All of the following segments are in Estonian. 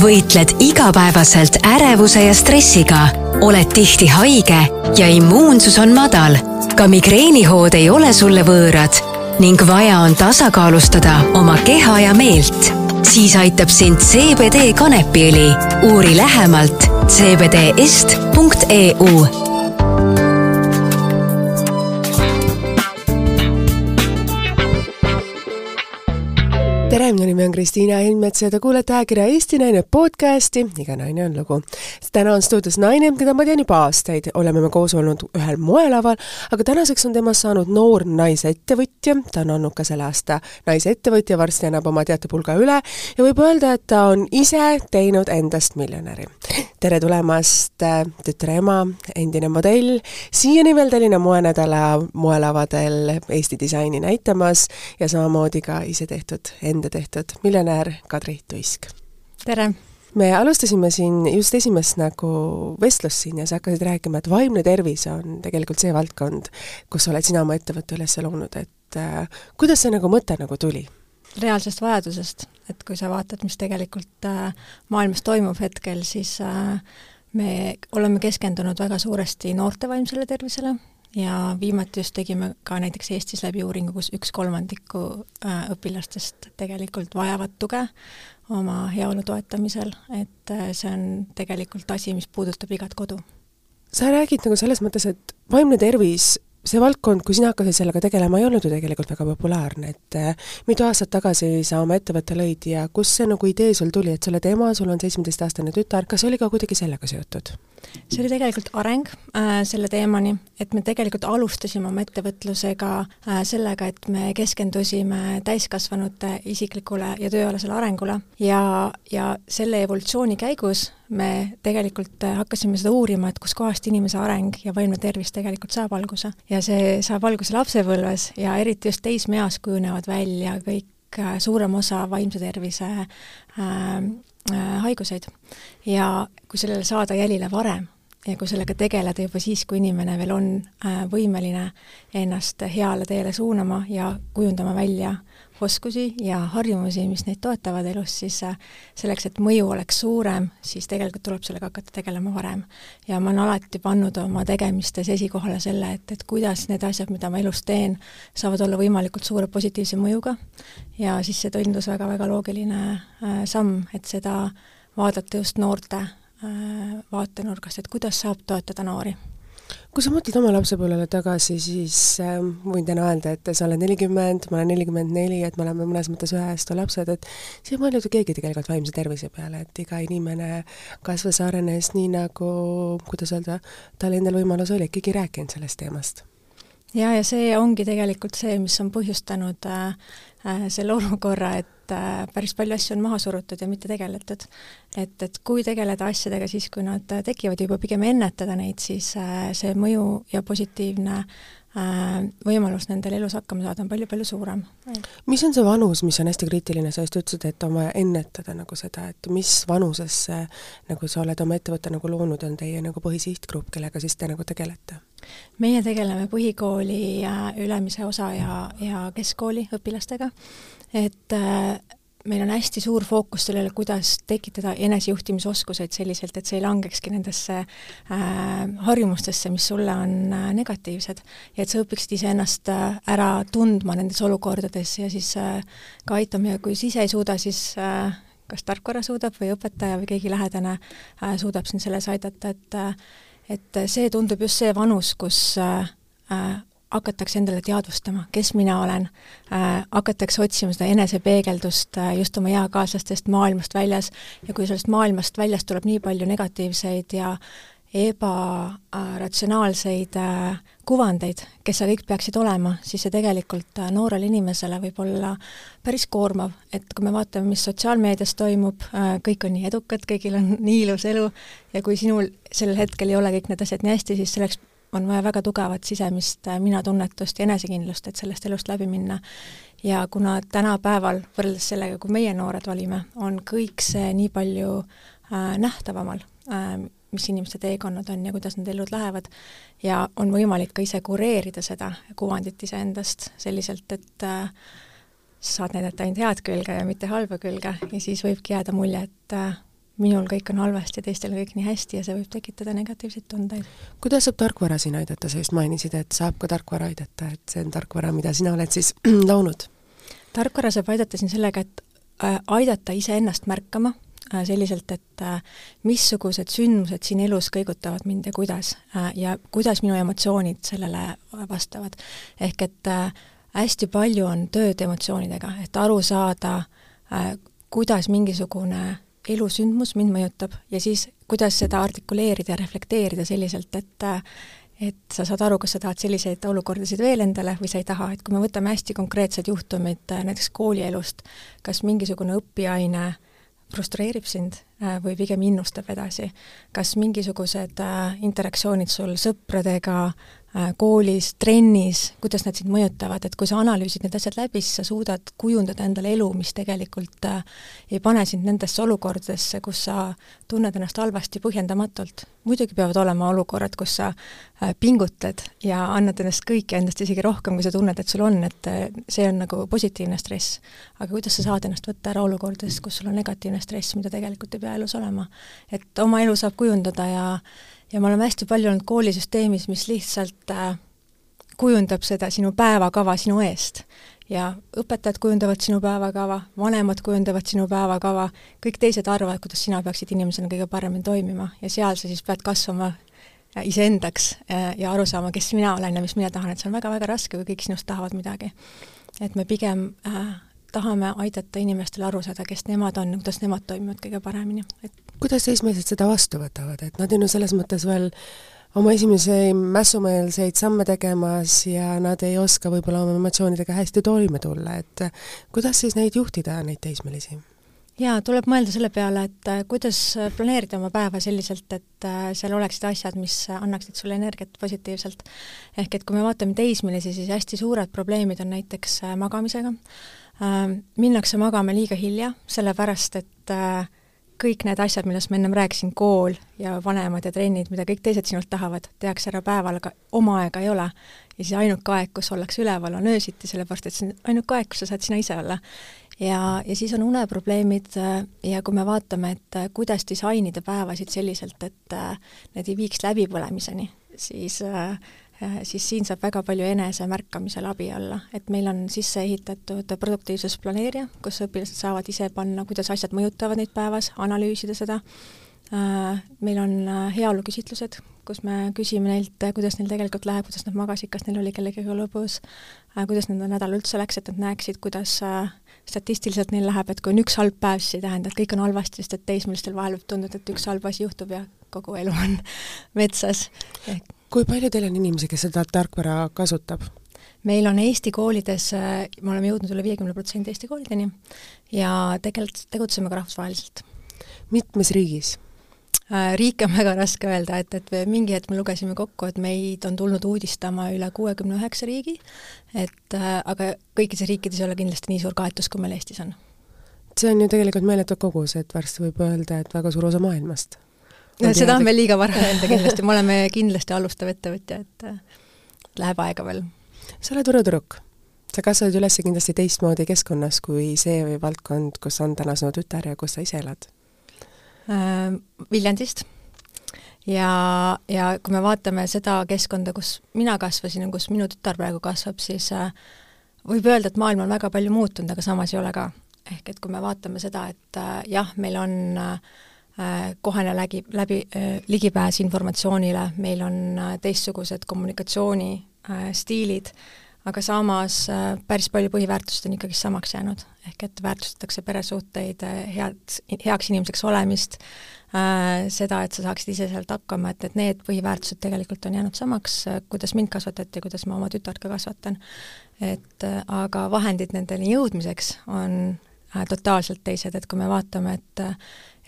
võitled igapäevaselt ärevuse ja stressiga, oled tihti haige ja immuunsus on madal. ka migreenihood ei ole sulle võõrad ning vaja on tasakaalustada oma keha ja meelt. siis aitab sind CBD kanepiõli. uuri lähemalt cbdest.eu nimi on Kristiina Helmets ja te kuulete ajakirja Eesti Naine podcasti Iga naine on lugu. täna on stuudios naine, keda ma tean juba aastaid, oleme me koos olnud ühel moelaval, aga tänaseks on temast saanud noor naisettevõtja, ta on olnud ka selle aasta naisettevõtja, varsti annab oma teatepulga üle ja võib öelda, et ta on ise teinud endast miljonäri. tere tulemast, tütre ema, endine modell, siiani veel Tallinna moenädala moelavadel Eesti disaini näitamas ja samamoodi ka ise tehtud enda tehtud miljonär Kadri Tuisk. tere! me alustasime siin just esimest nagu vestlust siin ja sa hakkasid rääkima, et vaimne tervis on tegelikult see valdkond, kus oled sina oma ettevõtte üles loonud, et äh, kuidas see nagu mõte nagu tuli? reaalsest vajadusest, et kui sa vaatad, mis tegelikult äh, maailmas toimub hetkel, siis äh, me oleme keskendunud väga suuresti noorte vaimsele tervisele ja viimati just tegime ka näiteks Eestis läbi uuringu, kus üks kolmandiku äh, õpilastest tegelikult vajavad tuge oma heaolu toetamisel, et äh, see on tegelikult asi, mis puudutab igat kodu. sa räägid nagu selles mõttes, et vaimne tervis see valdkond, kui sina hakkasid sellega tegelema, ei olnud ju tegelikult väga populaarne, et äh, mitu aastat tagasi sa oma ettevõtte lõid ja kust see nagu idee sul tuli, et sa oled ema, sul on seitsmeteistaastane tütar, kas oli ka kuidagi sellega seotud? see oli tegelikult areng äh, selle teemani, et me tegelikult alustasime oma ettevõtlusega äh, sellega, et me keskendusime täiskasvanute isiklikule ja tööalasele arengule ja, ja selle evolutsiooni käigus me tegelikult äh, hakkasime seda uurima, et kuskohast inimese areng ja vaimne tervis tegelikult saab alguse. ja see saab alguse lapsepõlves ja eriti just teismeeas kujunevad välja kõik äh, suurem osa vaimse tervise äh, Äh, haiguseid. ja kui sellele saada jälile varem ja kui sellega tegeleda juba siis, kui inimene veel on äh, võimeline ennast heale teele suunama ja kujundama välja oskusi ja harjumusi, mis neid toetavad elus, siis äh, selleks, et mõju oleks suurem, siis tegelikult tuleb sellega hakata tegelema varem. ja ma olen alati pannud oma tegemistes esikohale selle, et, et kuidas need asjad, mida ma elus teen, saavad olla võimalikult suure positiivse mõjuga ja siis see tundus väga-väga loogiline äh, samm, et seda vaadata just noorte äh, vaatenurgast, et kuidas saab toetada noori kui sa mõtled oma lapsepõlvele tagasi, siis äh, võin täna öelda, et sa oled nelikümmend, ma olen nelikümmend neli, et me oleme mõnes mõttes ühe aasta lapsed, et siis ei mõelnud ju keegi tegelikult vaimse tervise peale, et iga inimene kasvas, arenes nii, nagu, kuidas öelda, tal endal võimalus oli, et keegi ei rääkinud sellest teemast. Ja, ja see ongi tegelikult see, mis on põhjustanud äh, äh selle olukorra, et äh, päris palju asju on maha surutud ja mitte tegeletud. et, et kui tegeleda asjadega siis, kui nad tekivad, juba pigem ennetada neid, siis äh, see mõju ja positiivne Äh, võimalus nendel elus hakkama saada on palju-palju suurem. mis on see vanus, mis on hästi kriitiline, sa just ütlesid, et on vaja ennetada nagu seda, et mis vanusesse nagu sa oled oma ettevõtte nagu loonud, on teie nagu põhisihtgrupp, kellega siis te nagu tegelete? meie tegeleme põhikooli ülemise osa ja, ja keskkooli õpilastega, et äh, meil on hästi suur fookus sellele, kuidas tekitada enesejuhtimisoskuseid selliselt, et see ei langekski nendesse äh, harjumustesse, mis sulle on äh, negatiivsed. ja et sa õpiksid iseennast äh, ära tundma nendes olukordades ja siis äh, ka aitama ja kui sa ise ei suuda, siis äh, kas tarkvara suudab või õpetaja või keegi lähedane äh, suudab sind selles aidata, et äh, et see tundub just see vanus, kus äh, äh hakatakse endale teadvustama, kes mina olen. Äh,, hakatakse otsima seda enesepeegeldust äh, just oma eakaaslastest maailmast väljas. Ja kui sellest maailmast väljast tuleb nii palju negatiivseid ja ebaratsionaalseid äh, kuvandeid, kes seal kõik peaksid olema, siis see tegelikult äh, noorele inimesele võib olla päris koormav, et kui me vaatame, mis sotsiaalmeedias toimub äh,, kõik on nii edukad, kõigil on nii ilus elu ja kui sinul sellel hetkel ei ole kõik need asjad nii hästi, siis selleks on vaja väga tugevat sisemist äh, minatunnetust ja enesekindlust, et sellest elust läbi minna. ja kuna tänapäeval, võrreldes sellega, kui meie noored olime, on kõik see nii palju äh, nähtavamal äh,, mis inimeste teekonnad on ja kuidas need elud lähevad, ja on võimalik ka ise kureerida seda kuvandit iseendast selliselt, et äh, saad näidata ainult head külge ja mitte halba külge ja siis võibki jääda mulje, et äh, minul kõik on halvasti ja teistel kõik nii hästi ja see võib tekitada negatiivseid tundeid. kuidas saab tarkvara siin aidata, sa just mainisid, et saab ka tarkvara aidata, et see on tarkvara, mida sina oled siis loonud? tarkvara saab aidata siin sellega, et äh, aidata iseennast märkama äh, selliselt, et äh, missugused sündmused siin elus kõigutavad mind ja kuidas ja kuidas minu emotsioonid sellele vastavad. ehk et hästi palju on tööd emotsioonidega, et aru saada, kuidas mingisugune elusündmus mind mõjutab ja siis kuidas seda artikuleerida ja reflekteerida selliselt, et et sa saad aru, kas sa tahad selliseid olukordasid veel endale või sa ei taha, et kui me võtame hästi konkreetsed juhtumid näiteks koolielust, kas mingisugune õpiaine frustreerib sind äh, või pigem innustab edasi, kas mingisugused äh, interaktsioonid sul sõpradega, Äh, koolis, trennis, kuidas nad sind mõjutavad, et kui sa analüüsid need asjad läbi, siis sa suudad kujundada endale elu, mis tegelikult äh, ei pane sind nendesse olukordadesse, kus sa tunned ennast halvasti põhjendamatult. muidugi peavad olema olukorrad, kus sa äh, pingutad ja annad ennast kõike, endast isegi rohkem, kui sa tunned, et sul on, et see on nagu positiivne stress. aga kuidas sa saad ennast võtta ära olukordadest, kus sul on negatiivne stress, mida tegelikult ei pea elus olema. et oma elu saab kujundada ja ja me oleme hästi palju olnud koolisüsteemis, mis lihtsalt äh, kujundab seda sinu päevakava sinu eest. ja õpetajad kujundavad sinu päevakava, vanemad kujundavad sinu päevakava, kõik teised arvavad, kuidas sina peaksid inimesena kõige paremini toimima ja seal sa siis pead kasvama äh, iseendaks äh, ja aru saama, kes mina olen ja mis mina tahan, et see on väga-väga raske, kui kõik sinust tahavad midagi. et me pigem äh, tahame aidata inimestel aru saada, kes nemad on, kuidas nemad toimivad kõige paremini, et kuidas teismelised seda vastu võtavad, et nad on ju selles mõttes veel oma esimesi mässumeelseid samme tegemas ja nad ei oska võib-olla oma emotsioonidega hästi toime tulla, et kuidas siis neid juhtida, neid teismelisi? Jaa, tuleb mõelda selle peale, et äh, kuidas planeerida oma päeva selliselt, et äh, seal oleksid asjad, mis annaksid sulle energiat positiivselt. ehk et kui me vaatame teismelisi, siis hästi suured probleemid on näiteks äh, magamisega. Minnakse magama liiga hilja, sellepärast et äh, kõik need asjad, millest ma ennem rääkisin, kool ja vanemad ja trennid, mida kõik teised sinult tahavad, tehakse ära päeval, aga oma aega ei ole. ja siis ainuke aeg, kus ollakse üleval, on öösiti, sellepärast et see on ainuke aeg, kus sa saad sina ise olla. Ja, ja siis on uneprobleemid ja kui me vaatame, et kuidas disainida päevasid selliselt, et need ei viiks läbipõlemiseni, siis äh, Äh, siis siin saab väga palju enesemärkamisel abi olla, et meil on sisse ehitatud produktiivsusplaneerija, kus õpilased saavad ise panna, kuidas asjad mõjutavad neid päevas, analüüsida seda, äh, meil on äh, heaoluküsitlused, kus me küsime neilt, kuidas neil tegelikult läheb, kuidas nad magasid, kas neil oli kellegagi lõbus, kuidas nende nädal üldse läks, et nad näeksid, kuidas statistiliselt neil läheb, et kui on üks halb päev, siis ei tähenda, et kõik on halvasti, sest et teismelistel vahel võib tunduda, et üks halb asi juhtub ja kogu elu on metsas kui palju teil on inimesi, kes seda tarkvara kasutab? meil on Eesti koolides, me oleme jõudnud üle viiekümne protsendi Eesti koolideni ja tegelikult tegutseme ka rahvusvaheliselt. mitmes riigis? Äh, riike on väga raske öelda, et, et mingi hetk me lugesime kokku, et meid on tulnud uudistama üle kuuekümne üheksa riigi, et äh, aga kõikides riikides ei ole kindlasti nii suur kaetus, kui meil Eestis on. see on ju tegelikult meeletu kogus, et varsti võib öelda, et väga suur osa maailmast no seda on veel liiga vara öelda kindlasti, me oleme kindlasti alustav ettevõtja, et läheb aega veel. sa oled Võru tüdruk. sa kasvasid üles kindlasti teistmoodi keskkonnas kui see valdkond, kus on täna sinu tütar ja kus sa ise elad äh,? Viljandist. ja, ja kui me vaatame seda keskkonda, kus mina kasvasin ja kus minu tütar praegu kasvab, siis äh, võib öelda, et maailm on väga palju muutunud, aga samas ei ole ka. ehk et kui me vaatame seda, et äh, jah, meil on äh, Äh, kohene läbi, läbi, äh, ligipääs informatsioonile, meil on äh, teistsugused kommunikatsioonistiilid, aga samas päris palju põhiväärtused on ikkagi samaks jäänud. ehk et väärtustatakse peresuhteid, head, heaks inimeseks olemist, seda, et sa saaksid iseseisvalt hakkama, et, et need põhiväärtused tegelikult on jäänud samaks, kuidas mind kasvatati kuidas ma oma tütart ka kasvatan. et aga vahendid nendeni jõudmiseks on totaalselt teised, et kui me vaatame, et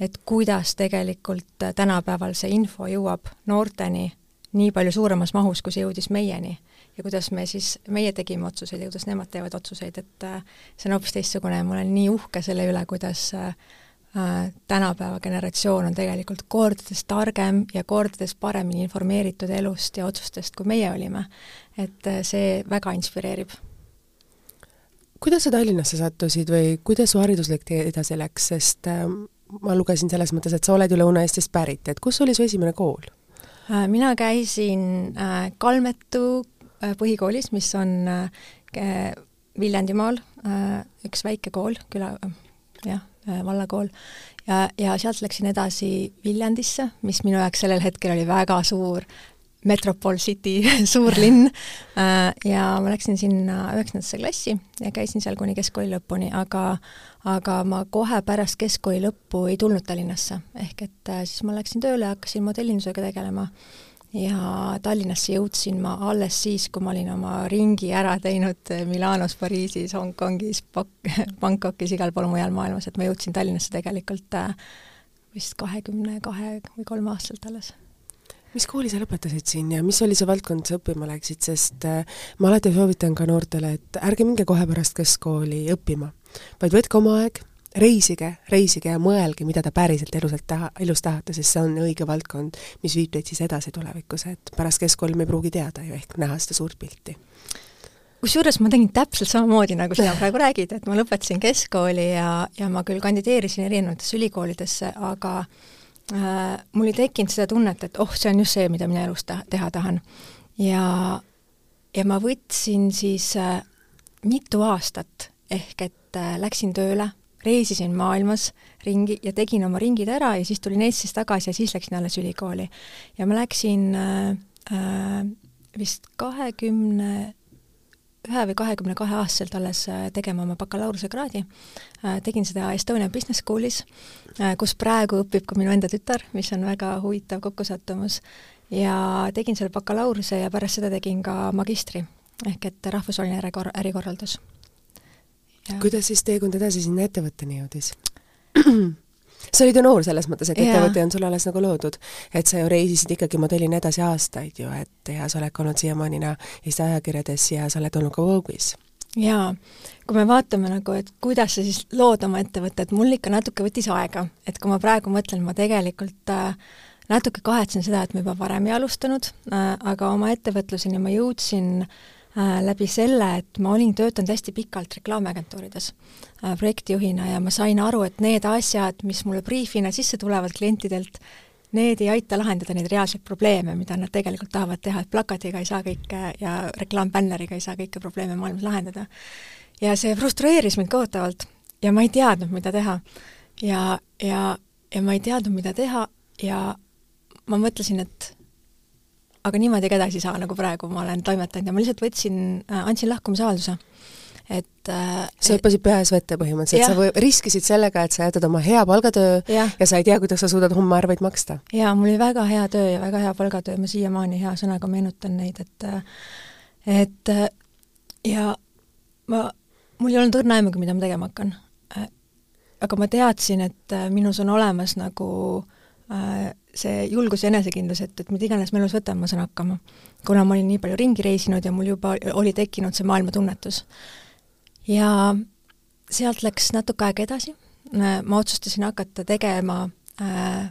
et kuidas tegelikult tänapäeval see info jõuab noorteni nii palju suuremas mahus, kui see jõudis meieni ja kuidas me siis, meie tegime otsuseid ja kuidas nemad teevad otsuseid, et äh, see on hoopis teistsugune ja ma olen nii uhke selle üle, kuidas äh, tänapäeva generatsioon on tegelikult kordades targem ja kordades paremini informeeritud elust ja otsustest, kui meie olime. et äh, see väga inspireerib. kuidas sa Tallinnasse sattusid või kuidas su hariduslik tee edasi läks, sest ma lugesin selles mõttes, et sa oled ju Lõuna-Eestist pärit, et kus oli su esimene kool? Äh, mina käisin äh, Kalmetu äh, põhikoolis, mis on Viljandimaal, üks väike kool, küla, jah, vallakool, ja, ja sealt läksin edasi Viljandisse, mis minu jaoks sellel hetkel oli väga suur Metropol City suur linn ja ma läksin sinna üheksandasse klassi ja käisin seal kuni keskkooli lõpuni, aga aga ma kohe pärast keskkooli lõppu ei tulnud Tallinnasse, ehk et äh, siis ma läksin tööle ja hakkasin modellindusega tegelema ja Tallinnasse jõudsin ma alles siis, kui ma olin oma ringi ära teinud Milanos, Pariisis, Hongkongis, Bangkokis, igal pool mujal maailmas, et ma jõudsin Tallinnasse tegelikult äh, vist kahekümne kahe või kolme aastaselt alles. Mis kooli sa lõpetasid siin ja mis oli see valdkond, sa õppima läksid, sest äh, ma alati soovitan ka noortele, et ärge minge kohe pärast keskkooli õppima vaid võtke oma aeg, reisige, reisige ja mõelge, mida te päriselt eluselt taha, elus tahate, sest see on õige valdkond, mis viib teid siis edasi tulevikus, et pärast keskkooli me ei pruugi teada ju ehk näha seda suurt pilti kusjuures ma tegin täpselt samamoodi, nagu sina praegu räägid, et ma lõpetasin keskkooli ja, ja ma küll kandideerisin erinevatesse ülikoolidesse, aga äh, mul ei tekkinud seda tunnet, et oh, see on just see, mida mina elus ta-, teha tahan. ja, ja ma võtsin siis äh, mitu aastat ehk et äh, läksin tööle, reisisin maailmas ringi ja tegin oma ringid ära ja siis tulin Eestisse tagasi ja siis läksin alles ülikooli. ja ma läksin äh, äh, vist kahekümne ühe või kahekümne kahe aastaselt alles äh, tegema oma bakalaureusekraadi. tegin seda Estonia Business Schoolis, kus praegu õpib ka minu enda tütar, mis on väga huvitav kokkusattumus, ja tegin selle bakalaureuse ja pärast seda tegin ka magistri, ehk et rahvusvaheline ärikorraldus kuidas siis teekond edasi sinna ettevõtteni jõudis? sa olid ju noor selles mõttes, et ettevõte on sul alles nagu loodud. et sa ju reisisid ikkagi modellina edasi aastaid ju, et ja sa oled ka olnud siiamaani Eesti ajakirjades ja sa oled olnud ka Vogue'is. jaa, kui me vaatame nagu, et kuidas sa siis lood oma ettevõtet, mul ikka natuke võttis aega, et kui ma praegu mõtlen, ma tegelikult äh, natuke kahetsen seda, et ma juba varem ei alustanud äh,, aga oma ettevõtluseni ma jõudsin äh, läbi selle, et ma olin töötanud hästi pikalt reklaamiagentuurides äh, projektijuhina ja ma sain aru, et need asjad, mis mulle briifina sisse tulevad klientidelt, need ei aita lahendada neid reaalseid probleeme, mida nad tegelikult tahavad teha, et plakatiga ei saa kõike ja reklaambänneriga ei saa kõiki probleeme maailmas lahendada. ja see frustreeris mind kohutavalt ja ma ei teadnud, mida teha. ja, ja, ja ma ei teadnud, mida teha ja ma mõtlesin, et aga niimoodi ka edasi ei saa, nagu praegu ma olen toimetanud ja ma lihtsalt võtsin äh,, andsin lahkumisavalduse. et äh, sa hüppasid peas vette põhimõtteliselt, sa või, riskisid sellega, et sa jätad oma hea palgatöö ja. ja sa ei tea, kuidas sa suudad homme arveid maksta. jaa, mul oli väga hea töö ja väga hea palgatöö, ma siiamaani hea sõnaga meenutan neid, et äh, et äh, ja ma, mul ei olnud õrna aimugi, mida ma tegema hakkan. Aga ma teadsin, et minus on olemas nagu äh, see julgus ja enesekindlus, et, et mida iganes ma elus võtan, ma saan hakkama. kuna ma olin nii palju ringi reisinud ja mul juba oli tekkinud see maailmatunnetus. ja sealt läks natuke aega edasi, ma otsustasin hakata tegema äh,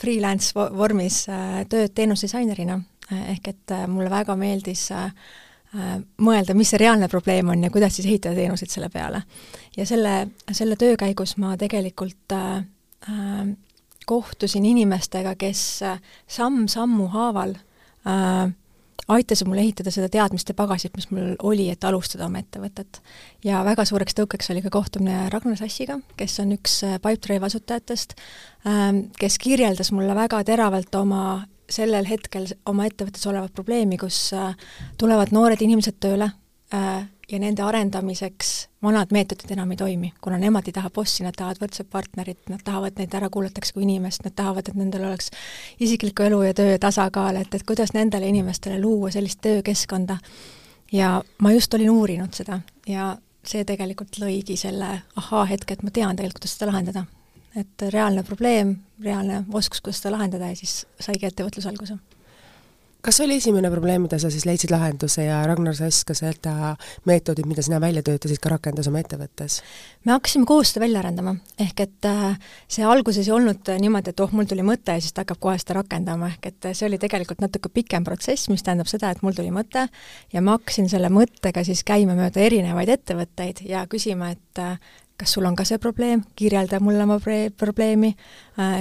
freelance vormis äh, tööd teenusdisainerina äh,, ehk et äh, mulle väga meeldis äh, äh, mõelda, mis see reaalne probleem on ja kuidas siis ehitada teenuseid selle peale. ja selle, selle töö käigus ma tegelikult äh, äh, kohtusin inimestega, kes äh, samm-sammu haaval äh, aitasid mul ehitada seda teadmiste pagasit, mis mul oli, et alustada oma ettevõtet. ja väga suureks tõukeks oli ka kohtumine Ragnar Sassiga, kes on üks äh, Pipedrive asutajatest, ähm, kes kirjeldas mulle väga teravalt oma sellel hetkel oma ettevõttes olevat probleemi, kus äh, tulevad noored inimesed tööle, ja nende arendamiseks vanad meetodid enam ei toimi, kuna nemad ei taha bossi, nad tahavad võrdset partnerit, nad tahavad, neid ära kuulatakse kui inimest, nad tahavad, et nendel oleks isikliku elu ja töö tasakaal, et, et kuidas nendele inimestele luua sellist töökeskkonda. ja ma just olin uurinud seda ja see tegelikult lõigi selle ahaa-hetke, et ma tean tegelikult, kuidas seda lahendada. et reaalne probleem, reaalne oskus, kuidas seda lahendada ja siis saigi ettevõtlus alguse kas oli esimene probleem, mida sa siis leidsid lahenduse ja Ragnar Sass ka seda meetodit, mida sina välja töötasid, ka rakendas oma ettevõttes? me hakkasime koos seda välja arendama, ehk et äh, see alguses ei olnud niimoodi, et oh, mul tuli mõte ja siis ta hakkab kohe seda rakendama, ehk et see oli tegelikult natuke pikem protsess, mis tähendab seda, et mul tuli mõte ja ma hakkasin selle mõttega siis käima mööda erinevaid ettevõtteid ja küsima, et äh, kas sul on ka see probleem, kirjelda mulle oma probleemi,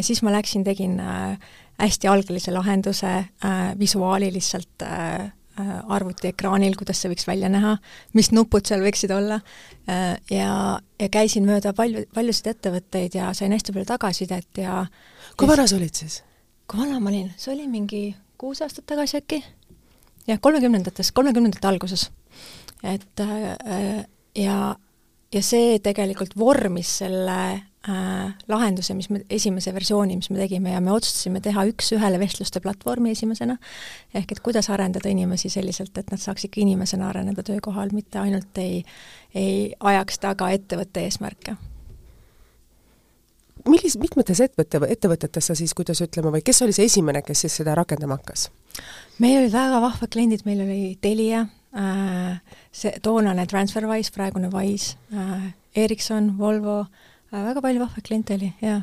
siis ma läksin, tegin hästi algelise lahenduse visuaali lihtsalt arvutiekraanil, kuidas see võiks välja näha, mis nupud seal võiksid olla ja, ja käisin mööda palju, paljusid ettevõtteid ja sain hästi palju tagasisidet ja kui vana sa olid siis? kui vana ma olin, see oli mingi kuus aastat tagasi äkki, jah, kolmekümnendates, kolmekümnendate alguses. et äh, ja, ja see tegelikult vormis selle äh, lahenduse, mis me, esimese versiooni, mis me tegime ja me otsustasime teha üks-ühele vestluste platvormi esimesena, ehk et kuidas arendada inimesi selliselt, et nad saaks ikka inimesena areneda töökohal, mitte ainult ei, ei ajaks taga ettevõtte eesmärke millis, mitmetes ettevõtte, ettevõtetes sa siis, kuidas ütleme, või kes oli see esimene, kes siis seda rakendama hakkas? meil olid väga vahvad kliendid, meil oli Telia äh,, see toonane TransferWise, praegune Wise äh,, Ericsson, Volvo äh,, väga palju vahvaid kliente oli, jaa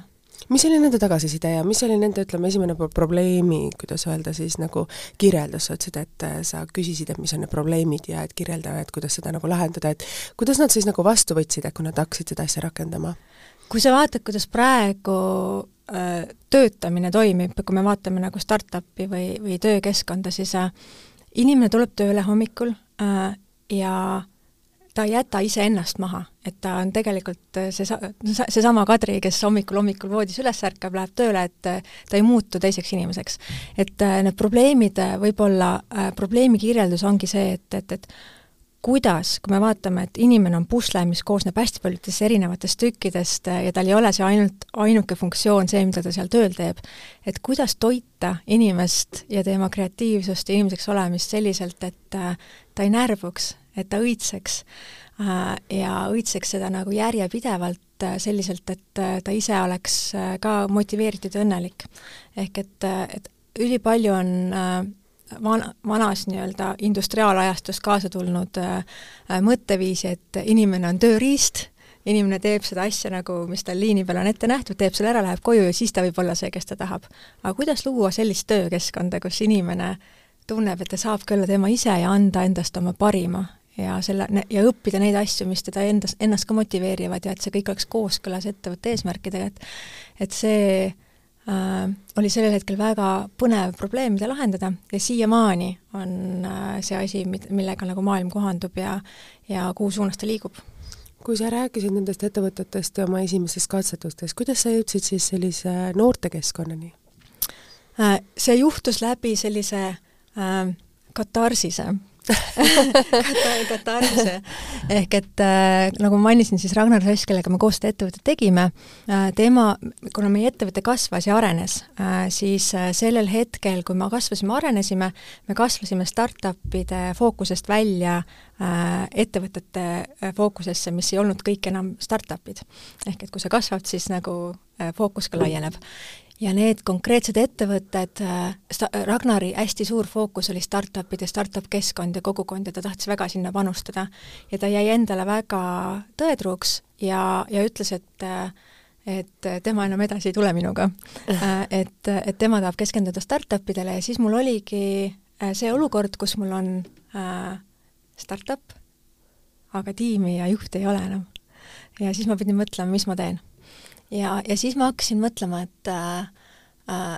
mis oli nende tagasiside ja mis oli nende, ütleme, esimene probleemi, kuidas öelda siis nagu kirjeldus, sa ütlesid, et äh, sa küsisid, et mis on need probleemid ja et kirjelda, et kuidas seda nagu lahendada, et kuidas nad siis nagu vastu võtsid, et kui nad hakkasid seda asja rakendama? kui sa vaatad, kuidas praegu äh, töötamine toimib, kui me vaatame nagu startup'i või, või töökeskkonda, siis äh, inimene tuleb tööle hommikul äh, ja ta ei jäta iseennast maha, et ta on tegelikult äh, see, seesama Kadri, kes hommikul hommikul voodis üles ärkab, läheb tööle, et äh, ta ei muutu teiseks inimeseks. et äh, need probleemid võib-olla, probleemi kirjeldus ongi see, et, et, et kuidas, kui me vaatame, et inimene on pusle, mis koosneb hästi paljudest erinevatest tükkidest ja tal ei ole see ainult ainuke funktsioon, see, mida ta seal tööl teeb, et kuidas toita inimest ja tema kreatiivsust ja inimeseks olemist selliselt, et ta ei närvuks, et ta õitseks äh, ja õitseks seda nagu järjepidevalt äh, selliselt, et ta ise oleks ka motiveeritud ja õnnelik. ehk et, et ülipalju on vana, vanas nii-öelda industriaalajastust kaasa tulnud äh, äh, mõtteviisi, et inimene on tööriist, inimene teeb seda asja nagu, mis tal liini peal on ette nähtud, teeb selle ära, läheb koju ja siis ta võib olla see, kes ta tahab. aga kuidas luua sellist töökeskkonda, kus inimene tunneb, et ta saab ka olla tema ise ja anda endast oma parima ja selle, ja õppida neid asju, mis teda endas, ennast ka motiveerivad ja et see kõik oleks kooskõlas ettevõtte eesmärkidega, et et see äh, oli sellel hetkel väga põnev probleem, mida lahendada ja siiamaani on äh, see asi, millega nagu maailm kohandub ja, ja kuhu suunas ta liigub. kui sa rääkisid nendest ettevõtetest oma esimesest katsetustest, kuidas sa jõudsid siis sellise noortekeskkonnani äh,? see juhtus läbi sellise äh, katarsise Katarse. ehk et äh, nagu ma mainisin, siis Ragnar Soss, kellega me koos seda ettevõtet tegime äh,, tema, kuna meie ettevõte kasvas ja arenes äh,, siis äh, sellel hetkel, kui me kasvasime, arenesime, me kasvasime startup'ide fookusest välja äh, ettevõtete äh, fookusesse, mis ei olnud kõik enam startup'id. ehk et kui sa kasvad, siis nagu fookus ka laieneb ja need konkreetsed ettevõtted, äh, Ragnari hästi suur fookus oli startup'ide, startup keskkond ja kogukond ja ta tahtis väga sinna panustada. ja ta jäi endale väga tõetruuks ja, ja ütles, et äh, et tema enam edasi ei tule minuga. Äh, et, et tema tahab keskenduda startup idele ja siis mul oligi see olukord, kus mul on startup, aga tiimi ja juhti ei ole enam. ja siis ma pidin mõtlema, mis ma teen ja, ja siis ma hakkasin mõtlema, et äh, äh,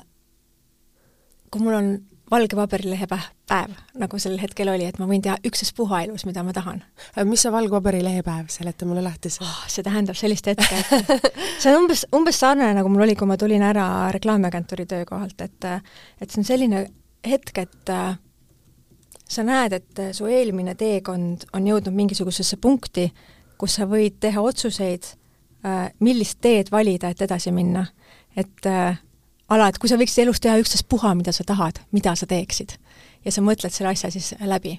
kui mul on valge paberilehe päev, nagu sel hetkel oli, et ma võin teha ükstaspuha elus, mida ma tahan. Mis see valge paberilehe päev, seleta mulle lahti see oh,. see tähendab sellist hetke, et see on umbes, umbes sarnane, nagu mul oli, kui ma tulin ära reklaamiagentuuri töökohalt, et et see on selline hetk, et äh, sa näed, et su eelmine teekond on jõudnud mingisugusesse punkti, kus sa võid teha otsuseid millist teed valida, et edasi minna. et äh, ala, et kui sa võiksid elus teha ükstaspuha, mida sa tahad, mida sa teeksid. ja sa mõtled selle asja siis läbi.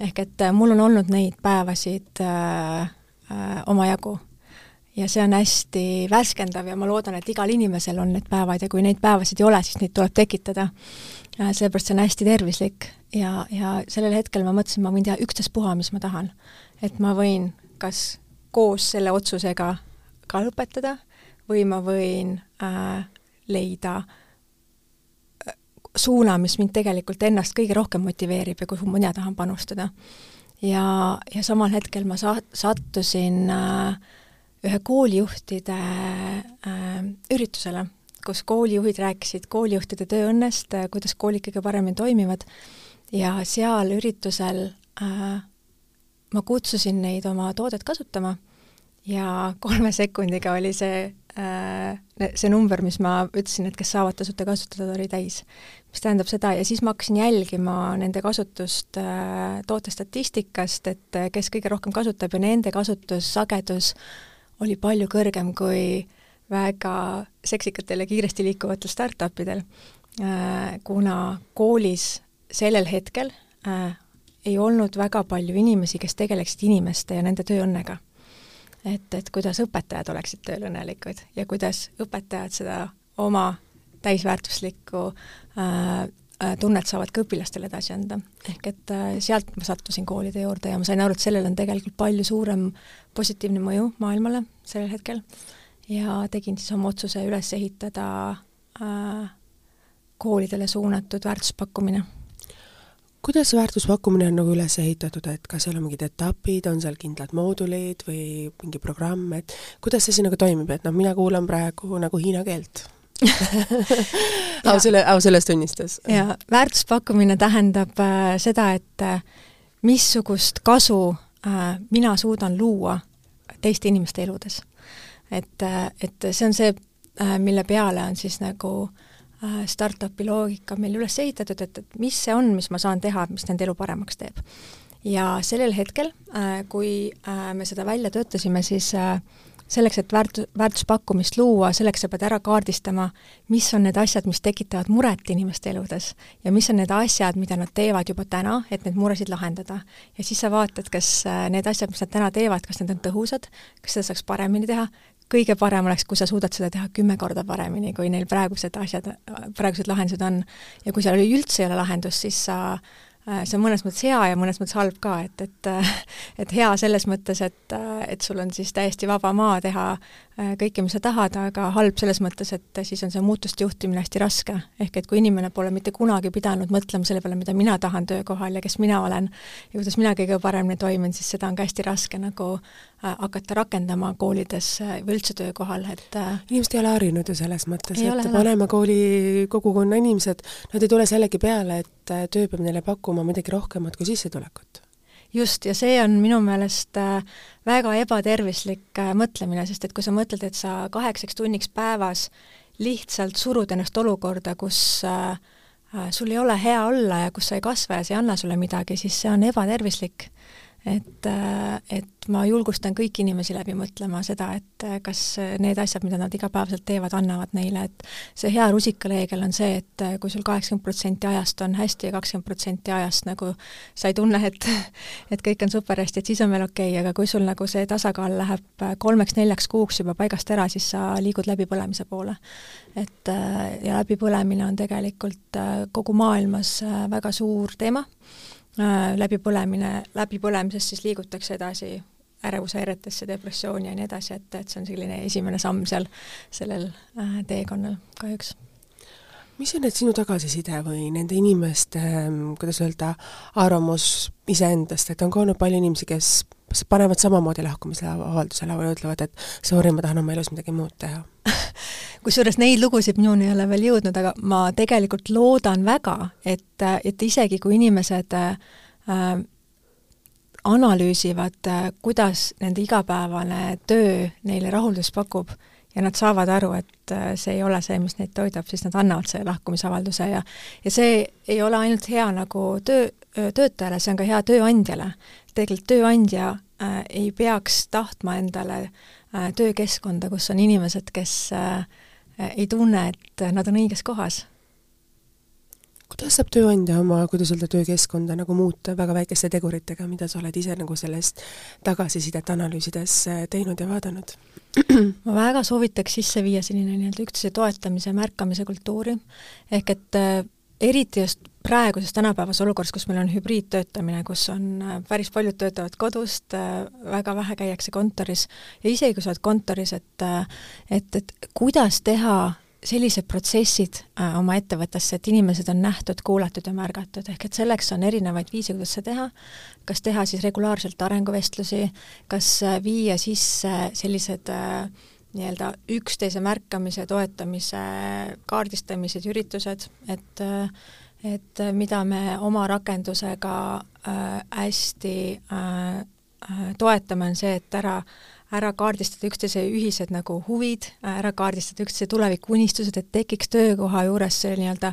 ehk et äh, mul on olnud neid päevasid äh, äh, omajagu. ja see on hästi värskendav ja ma loodan, et igal inimesel on need päevad ja kui neid päevasid ei ole, siis neid tuleb tekitada äh,. seepärast see on hästi tervislik ja, ja sellel hetkel ma mõtlesin, ma võin teha ükstaspuha, mis ma tahan. et ma võin kas koos selle otsusega ka lõpetada või ma võin äh, leida äh, suuna, mis mind tegelikult ennast kõige rohkem motiveerib ja kuhu mina tahan panustada. ja, ja samal hetkel ma sa-, sattusin äh, ühe koolijuhtide äh, üritusele, kus koolijuhid rääkisid koolijuhtide tööõnnest, kuidas koolid kõige paremini toimivad ja seal üritusel äh, ma kutsusin neid oma toodet kasutama ja kolme sekundiga oli see äh, see number, mis ma ütlesin, et kes saavad tasuta kasutada, oli täis. mis tähendab seda, ja siis ma hakkasin jälgima nende kasutust äh, tootestatistikast, et äh, kes kõige rohkem kasutab ja nende kasutussagedus oli palju kõrgem kui väga seksikatel ja kiiresti liikuvatel startupidel, kuna koolis sellel hetkel ei olnud väga palju inimesi, kes tegeleksid inimeste ja nende tööõnnega et, et kuidas õpetajad oleksid tööl õnnelikud ja kuidas õpetajad seda oma täisväärtuslikku äh, äh, tunnet saavad ka õpilastele edasi anda. ehk et äh, sealt ma sattusin koolide juurde ja ma sain aru, et sellel on tegelikult palju suurem positiivne mõju maailmale sellel hetkel ja tegin siis oma otsuse üles ehitada äh, koolidele suunatud väärtuspakkumine kuidas väärtuspakkumine on nagu üles ehitatud, et kas seal on mingid etapid, on seal kindlad moodulid või mingi programm, et kuidas see siis nagu toimib, et noh, mina kuulan praegu nagu hiina keelt au selle, au sellest tunnistas. jaa, väärtuspakkumine tähendab äh, seda, et äh, missugust kasu äh, mina suudan luua teiste inimeste eludes. et äh,, et see on see äh,, mille peale on siis nagu Äh, startupi loogika meil üles ehitatud, et, et mis see on, mis ma saan teha, mis nende elu paremaks teeb. ja sellel hetkel, äh, kui äh, me seda välja töötasime, siis selleks, et väärt-, väärtuspakkumist luua, selleks sa pead ära kaardistama, mis on need asjad, mis tekitavad muret inimeste eludes ja mis on need asjad, mida nad teevad juba täna, et neid muresid lahendada. ja siis sa vaatad, kas need asjad, mis nad täna teevad, kas need on tõhusad, kas seda saaks paremini teha, kõige parem oleks, kui sa suudad seda teha kümme korda paremini, kui neil praegused asjad, praegused lahendused on. ja kui seal üldse ei ole lahendust, siis sa Äh, see on mõnes mõttes hea ja mõnes mõttes halb ka, et, et äh, et hea selles mõttes, et, äh, et sul on siis täiesti vaba maa teha kõike, mis sa tahad, aga halb selles mõttes, et siis on see muutuste juhtimine hästi raske. ehk et kui inimene pole mitte kunagi pidanud mõtlema selle peale, mida mina tahan töökohal ja kes mina olen ja kuidas mina kõige paremini toimin, siis seda on ka hästi raske nagu hakata rakendama koolides või üldse töökohal, et inimesed ei ole harjunud ju selles mõttes, et paneme kooli kogukonna inimesed, nad ei tule sellegi peale, et töö peab neile pakkuma midagi rohkemat kui sissetulekut. just, ja see on minu meelest äh, väga ebatervislik äh, mõtlemine, sest et kui sa mõtled, et sa kaheksaks tunniks päevas lihtsalt surud ennast olukorda, kus äh, sul ei ole hea olla ja kus sa ei kasva ja see ei anna sulle midagi, siis see on ebatervislik et, äh, et ma julgustan kõiki inimesi läbi mõtlema seda, et äh, kas need asjad, mida nad igapäevaselt teevad, annavad neile, et see hea rusikareegel on see, et äh, kui sul kaheksakümmend protsenti ajast on hästi ja kakskümmend protsenti ajast nagu sa ei tunne, et et kõik on super hästi, et siis on veel okei okay,, aga kui sul nagu see tasakaal läheb kolmeks-neljaks kuuks juba paigast ära, siis sa liigud läbipõlemise poole. et ja läbipõlemine on tegelikult kogu maailmas väga suur teema läbipõlemine, läbipõlemisest siis liigutakse edasi ärevushäiretesse, depressiooni ja nii edasi, et, et see on selline esimene samm seal sellel äh, teekonnal kahjuks. Mis on need sinu tagasiside või nende inimeste, ähm, kuidas öelda, arvamus iseendast, et on ka olnud palju inimesi, kes panevad samamoodi lahkumise avaldusele või ütlevad, et sorry, ma tahan oma elus midagi muud teha. Kusjuures neid lugusid minuni ei ole veel jõudnud, aga ma tegelikult loodan väga, et, et isegi kui inimesed äh, analüüsivad kuidas nende igapäevane töö neile rahuldust pakub ja nad saavad aru, et äh, see ei ole see, mis neid toidab, siis nad annavad selle lahkumisavalduse ja ja see ei ole ainult hea nagu töö, töötajale, see on ka hea tööandjale. tegelikult tööandja äh, ei peaks tahtma endale äh, töökeskkonda, kus on inimesed, kes äh, ei tunne, et nad on õiges kohas. Kuidas saab tööandja oma, kuidas öelda, töökeskkonda nagu muuta väga väikeste teguritega, mida sa oled ise nagu sellest tagasisidet analüüsides äh, teinud ja vaadanud? ma väga soovitaks sisse viia selline nii-öelda üksteise toetamise, märkamise kultuuri, ehk et äh, eriti just praeguses tänapäevases olukorras, kus meil on hübriidtöötamine, kus on äh, päris paljud töötavad kodust, väga vähe käiakse kontoris ja isegi kui sa oled kontoris, et et, et kuidas teha sellised protsessid äh, oma ettevõttesse, et inimesed on nähtud, kuulatud ja märgatud, ehk et selleks on erinevaid viise, kuidas seda teha, kas teha siis regulaarselt arenguvestlusi, kas äh, viia sisse sellised äh, nii-öelda üksteise märkamise, toetamise, kaardistamised, üritused, et et mida me oma rakendusega äh, hästi äh, toetame, on see, et ära äh, ära kaardistada üksteise ühised nagu huvid, ära kaardistada üksteise tulevikuunistused, et tekiks töökoha juures see nii-öelda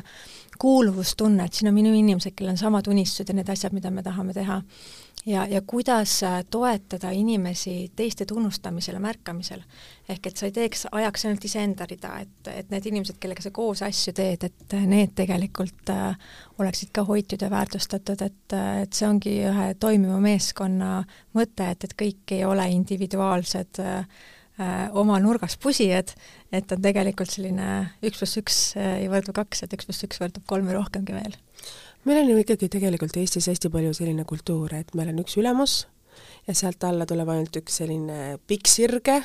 kuuluvustunne, et siin on minu inimesed, kellel on samad unistused ja need asjad, mida me tahame teha ja, ja kuidas äh, toetada inimesi teiste tunnustamisel ja märkamisel. ehk et sa ei teeks, ajaks ainult iseenda rida, et, et need inimesed, kellega sa koos asju teed, et need tegelikult äh, oleksid ka hoitud ja väärtustatud, et, äh, et see ongi ühe toimiva meeskonna mõte, et, et kõik ei ole individuaalsed äh, oma nurgas pusijad, et on tegelikult selline üks pluss üks ei võrdu kaks, et üks pluss üks võrdub kolm või rohkemgi veel meil on ju ikkagi tegelikult Eestis hästi palju selline kultuur, et meil on üks ülemus ja sealt alla tuleb ainult üks selline pikk sirge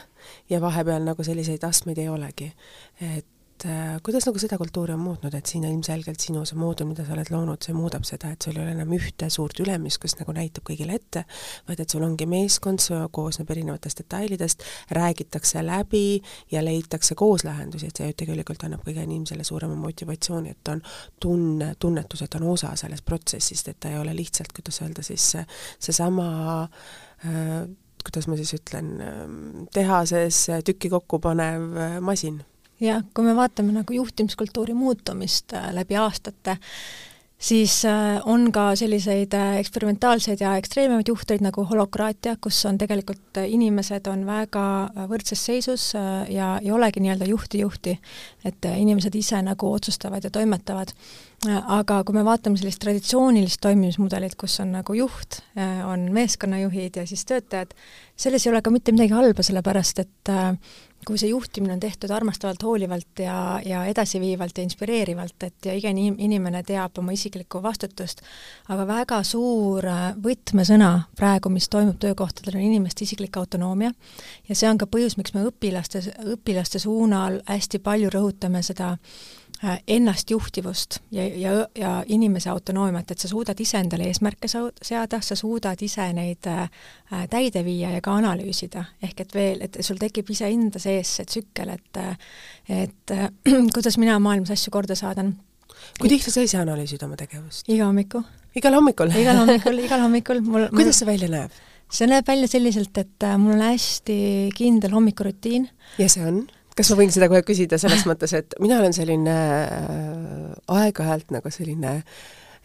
ja vahepeal nagu selliseid astmeid ei olegi. et et äh, kuidas nagu seda kultuuri on muutnud, et siin ilmselgelt sinu see moodul, mida sa oled loonud, see muudab seda, et sul ei ole enam ühte suurt ülemist, kes nagu näitab kõigile ette, vaid et sul ongi meeskond, see koosneb erinevatest detailidest, räägitakse läbi ja leitakse koos lahendusi, et see ju tegelikult annab kõige inimesele suurema motivatsiooni, et on tunne, tunnetus, et on osa sellest protsessist, et ta ei ole lihtsalt, kuidas öelda siis, seesama äh, kuidas ma siis ütlen, tehases tükki kokku panev masin jah, kui me vaatame nagu juhtimiskultuuri muutumist äh, läbi aastate, siis äh, on ka selliseid äh, eksperimentaalseid ja ekstreememaid juhtureid nagu holokraatia, kus on tegelikult inimesed on väga võrdses seisus ja ei olegi nii-öelda juhti-juhti, et inimesed ise nagu otsustavad ja toimetavad. aga kui me vaatame sellist traditsioonilist toimimismudelit, kus on nagu juht, on meeskonnajuhid ja siis töötajad, selles ei ole ka mitte midagi halba, sellepärast et kui see juhtimine on tehtud armastavalt, hoolivalt ja, ja edasiviivalt ja inspireerivalt, et ja iga inimene teab oma isiklikku vastutust, aga väga suur äh, võtmesõna praegu, mis toimub töökohtadel, on inimeste isiklik autonoomia. Ja see on ka põhjus, miks me õpilaste, õpilaste suunal hästi palju rõhutame seda äh, ennastjuhtivust ja, ja, ja inimese autonoomiat, et sa suudad ise endale eesmärke seada, sa suudad ise neid äh, täide viia ja ka analüüsida. ehk et veel, et sul tekib iseenda sees see tsükkel, et et äh, kuidas mina maailmas asju korda saadan. kui tihti sa ise analüüsid oma tegevust? iga hommiku. igal hommikul igal hommikul, igal hommikul mul kuidas see välja näeb? see näeb välja selliselt, et mul on hästi kindel hommikurutiin. ja see on? Kas ma võin seda kohe küsida selles mõttes, et mina olen selline äh, aeg-ajalt nagu selline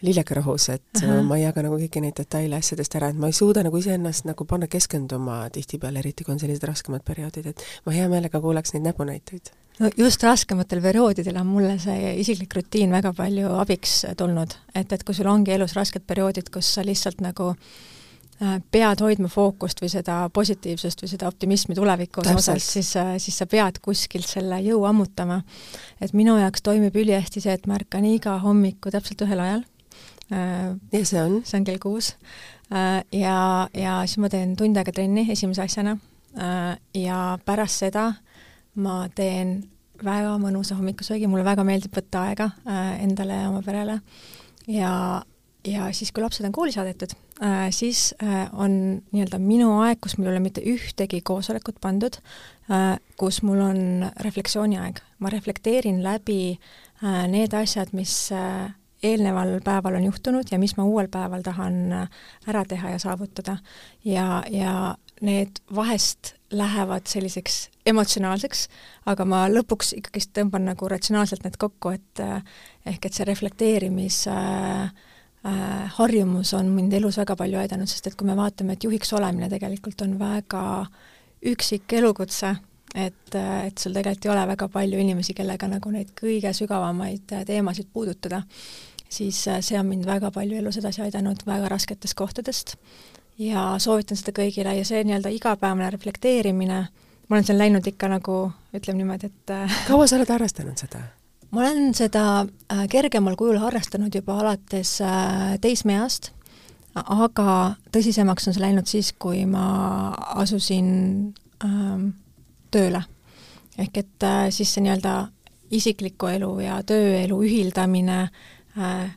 lillekerahus, et -huh. ma ei jaga nagu kõiki neid detaile asjadest ära, et ma ei suuda nagu iseennast nagu panna keskenduma tihtipeale, eriti kui on sellised raskemad perioodid, et ma hea meelega kuulaks neid näpunäiteid. no just raskematel perioodidel on mulle see isiklik rutiin väga palju abiks tulnud, et, et kui sul ongi elus rasked perioodid, kus sa lihtsalt nagu Äh, pead hoidma fookust või seda positiivsust või seda optimismi tuleviku osas, siis, äh, siis sa pead kuskilt selle jõu ammutama. et minu jaoks toimib ülihästi see, et ma ärkan iga hommiku täpselt ühel ajal. Äh, ja see on? see on kell kuus. Ja, ja siis ma teen tund aega trenni esimese asjana ja pärast seda ma teen väga mõnusa hommikusöögi, mulle väga meeldib võtta aega endale ja oma perele ja ja siis, kui lapsed on kooli saadetud äh,, siis äh, on nii-öelda minu aeg, kus mul ei ole mitte ühtegi koosolekut pandud äh,, kus mul on refleksiooniaeg. ma reflekteerin läbi need asjad, mis eelneval päeval on juhtunud ja mis ma uuel päeval tahan ära teha ja saavutada. ja, ja need vahest lähevad selliseks emotsionaalseks, aga ma lõpuks ikkagist tõmban nagu ratsionaalselt need kokku, et ehk et see reflekteerimis äh, harjumus on mind elus väga palju aidanud, sest et kui me vaatame, et juhiks olemine tegelikult on väga üksik elukutse, et, et sul tegelikult ei ole väga palju inimesi, kellega nagu neid kõige sügavamaid teemasid puudutada, siis äh, see on mind väga palju elus edasi aidanud väga rasketest kohtadest ja soovitan seda kõigile ja see nii-öelda igapäevane reflekteerimine, ma olen seal läinud ikka nagu ütleme niimoodi, et äh, kaua sa oled harrastanud seda? Ma olen seda äh, kergemal kujul harrastanud juba alates äh, teismeeast, aga tõsisemaks on see läinud siis, kui ma asusin ähm, tööle. ehk et äh, siis see nii-öelda isikliku elu ja tööelu ühildamine äh,,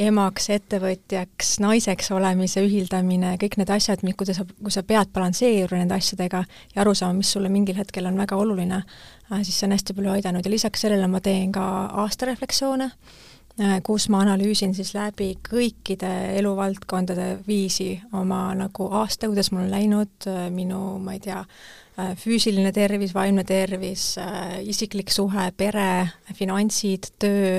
emaks, ettevõtjaks, naiseks olemise ühildamine, kõik need asjad, kui sa, kui sa pead balansseerima nende asjadega ja aru saama, mis sulle mingil hetkel on väga oluline, äh, siis see on hästi palju aidanud. Ja lisaks sellele ma teen ka aastarefleksioone, äh, kus ma analüüsin siis läbi kõikide eluvaldkondade viisi oma nagu aasta, kuidas mul on läinud, äh, minu, ma ei tea, füüsiline tervis, vaimne tervis, isiklik suhe, pere, finantsid, töö,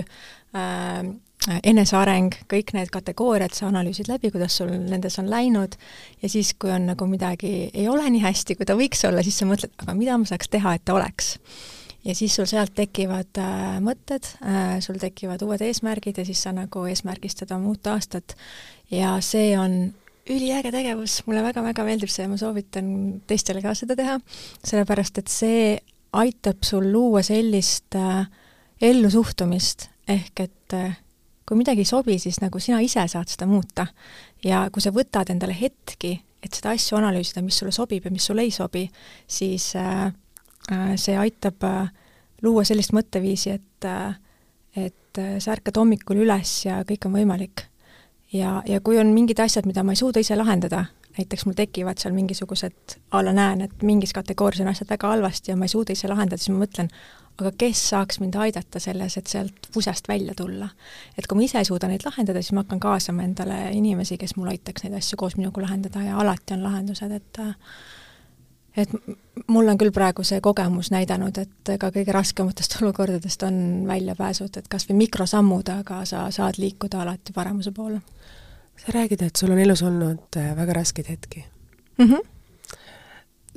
eneseareng, kõik need kategooriad sa analüüsid läbi, kuidas sul nendes on läinud ja siis, kui on nagu midagi ei ole nii hästi, kui ta võiks olla, siis sa mõtled, aga mida ma saaks teha, et ta oleks. ja siis sul sealt tekivad äh, mõtted äh,, sul tekivad uued eesmärgid ja siis sa nagu eesmärgistad oma uut aastat. Ja see on üliäge tegevus, mulle väga-väga meeldib see ja ma soovitan teistele ka seda teha, sellepärast et see aitab sul luua sellist äh, ellusuhtumist, ehk et äh, kui midagi ei sobi, siis nagu sina ise saad seda muuta. ja kui sa võtad endale hetki, et seda asju analüüsida, mis sulle sobib ja mis sulle ei sobi, siis äh, äh, see aitab äh, luua sellist mõtteviisi, et äh, et äh, sa ärkad hommikul üles ja kõik on võimalik. ja, ja kui on mingid asjad, mida ma ei suuda ise lahendada, näiteks mul tekivad seal mingisugused, a la näen, et mingis kategoorias on asjad väga halvasti ja ma ei suuda ise lahendada, siis ma mõtlen, aga kes saaks mind aidata selles, et sealt pusest välja tulla. et kui ma ise ei suuda neid lahendada, siis ma hakkan kaasama endale inimesi, kes mul aitaks neid asju koos minuga lahendada ja alati on lahendused, et et mul on küll praegu see kogemus näidanud, et ka kõige raskematest olukordadest on väljapääsud, et kas või mikrosammud, aga sa saad liikuda alati paremuse poole. sa räägid, et sul on elus olnud äh, väga raskeid hetki mm. -hmm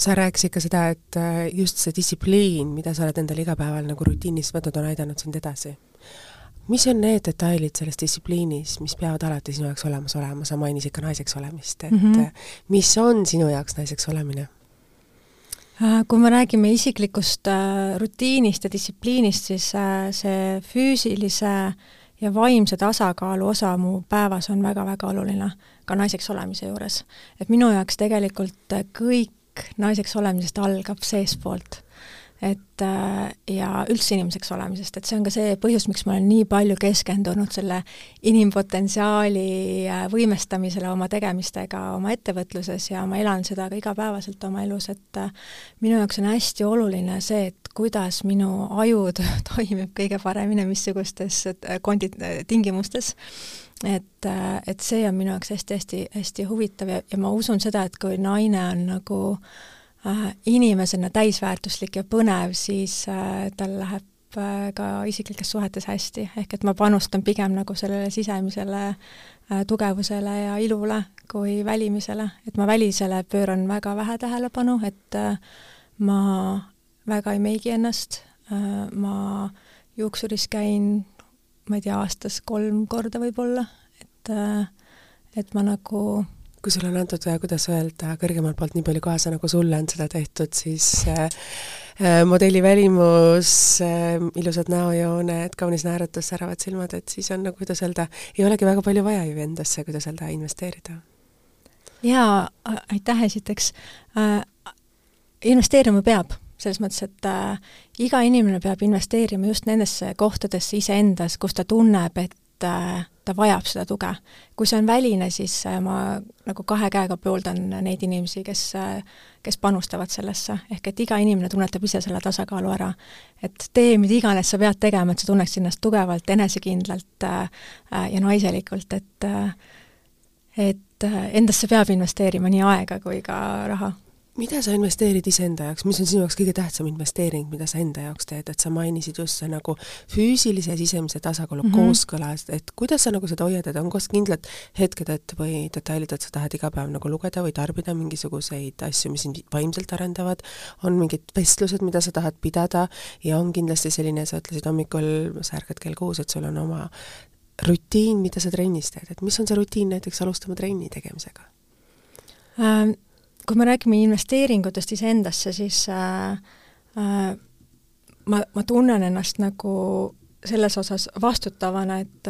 sa rääkisid ka seda, et äh, just see distsipliin, mida sa oled endale igapäeval nagu rutiinis võtnud, on aidanud sind edasi. mis on need detailid selles distsipliinis, mis peavad alati sinu jaoks olemas olema, sa mainisid ka naiseks olemist, et mm -hmm. mis on sinu jaoks naiseks olemine? Äh, kui me räägime isiklikust rutiinist ja distsipliinist, siis see füüsilise ja vaimse tasakaalu osa mu päevas on väga-väga oluline, ka naiseks olemise juures. et minu jaoks tegelikult kõik kõik naiseks olemisest algab seestpoolt. et äh, ja üldse inimeseks olemisest, et see on ka see põhjus, miks ma olen nii palju keskendunud selle inimpotentsiaali äh, võimestamisele oma tegemistega oma ettevõtluses ja ma elan seda ka igapäevaselt oma elus, et äh, minu jaoks on hästi oluline see, et kuidas minu aju toimib kõige paremini, missugustes kondi-, tingimustes et, et see on minu jaoks hästi-hästi-hästi huvitav ja, ja ma usun seda, et kui naine on nagu äh, inimesena täisväärtuslik ja põnev, siis äh, tal läheb äh, ka isiklikes suhetes hästi, ehk et ma panustan pigem nagu sellele sisemisele äh, tugevusele ja ilule kui välimisele, et ma välisele pööran väga vähe tähelepanu, et äh, ma väga ei meigi ennast äh,, ma juuksuris käin ma ei tea, aastas kolm korda võib-olla, et äh, et ma nagu kui sulle on antud, äh, kuidas öelda, kõrgemalt poolt nii palju kaasa, nagu sulle on seda tehtud, siis äh, äh, modelli välimus äh,, ilusad näojooned, kaunis naeratus, säravad silmad, et siis on nagu, kuidas öelda, ei olegi väga palju vaja ju endasse, kuidas öelda, investeerida. jaa, aitäh esiteks äh,. investeerima peab selles mõttes, et äh, iga inimene peab investeerima just nendesse kohtadesse iseendas, kus ta tunneb, et äh, ta vajab seda tuge. kui see on väline, siis äh, ma nagu kahe käega pooldan neid inimesi, kes äh,, kes panustavad sellesse, ehk et iga inimene tunnetab ise selle tasakaalu ära. et tee mida iganes sa pead tegema, et sa tunneksid ennast tugevalt, enesekindlalt äh, äh, ja naiselikult, et äh, et äh, endasse peab investeerima nii aega kui ka raha mida sa investeerid iseenda jaoks, mis on sinu jaoks kõige tähtsam investeering, mida sa enda jaoks teed, et sa mainisid just see nagu füüsilise ja sisemise tasakaalu mm -hmm. kooskõlas, et kuidas sa nagu seda hoiad, et on kas kindlad hetked, et või detailid, et sa tahad iga päev nagu lugeda või tarbida mingisuguseid asju, mis sind vaimselt arendavad, on mingid vestlused, mida sa tahad pidada ja on kindlasti selline, sa ütlesid hommikul, sa ärkad kell kuus, et sul on oma rutiin, mida sa trennis teed, et mis on see rutiin näiteks alustama trenni tegemisega ähm.? Kui me räägime investeeringutest iseendasse, siis äh, äh, ma, ma tunnen ennast nagu selles osas vastutavana, et,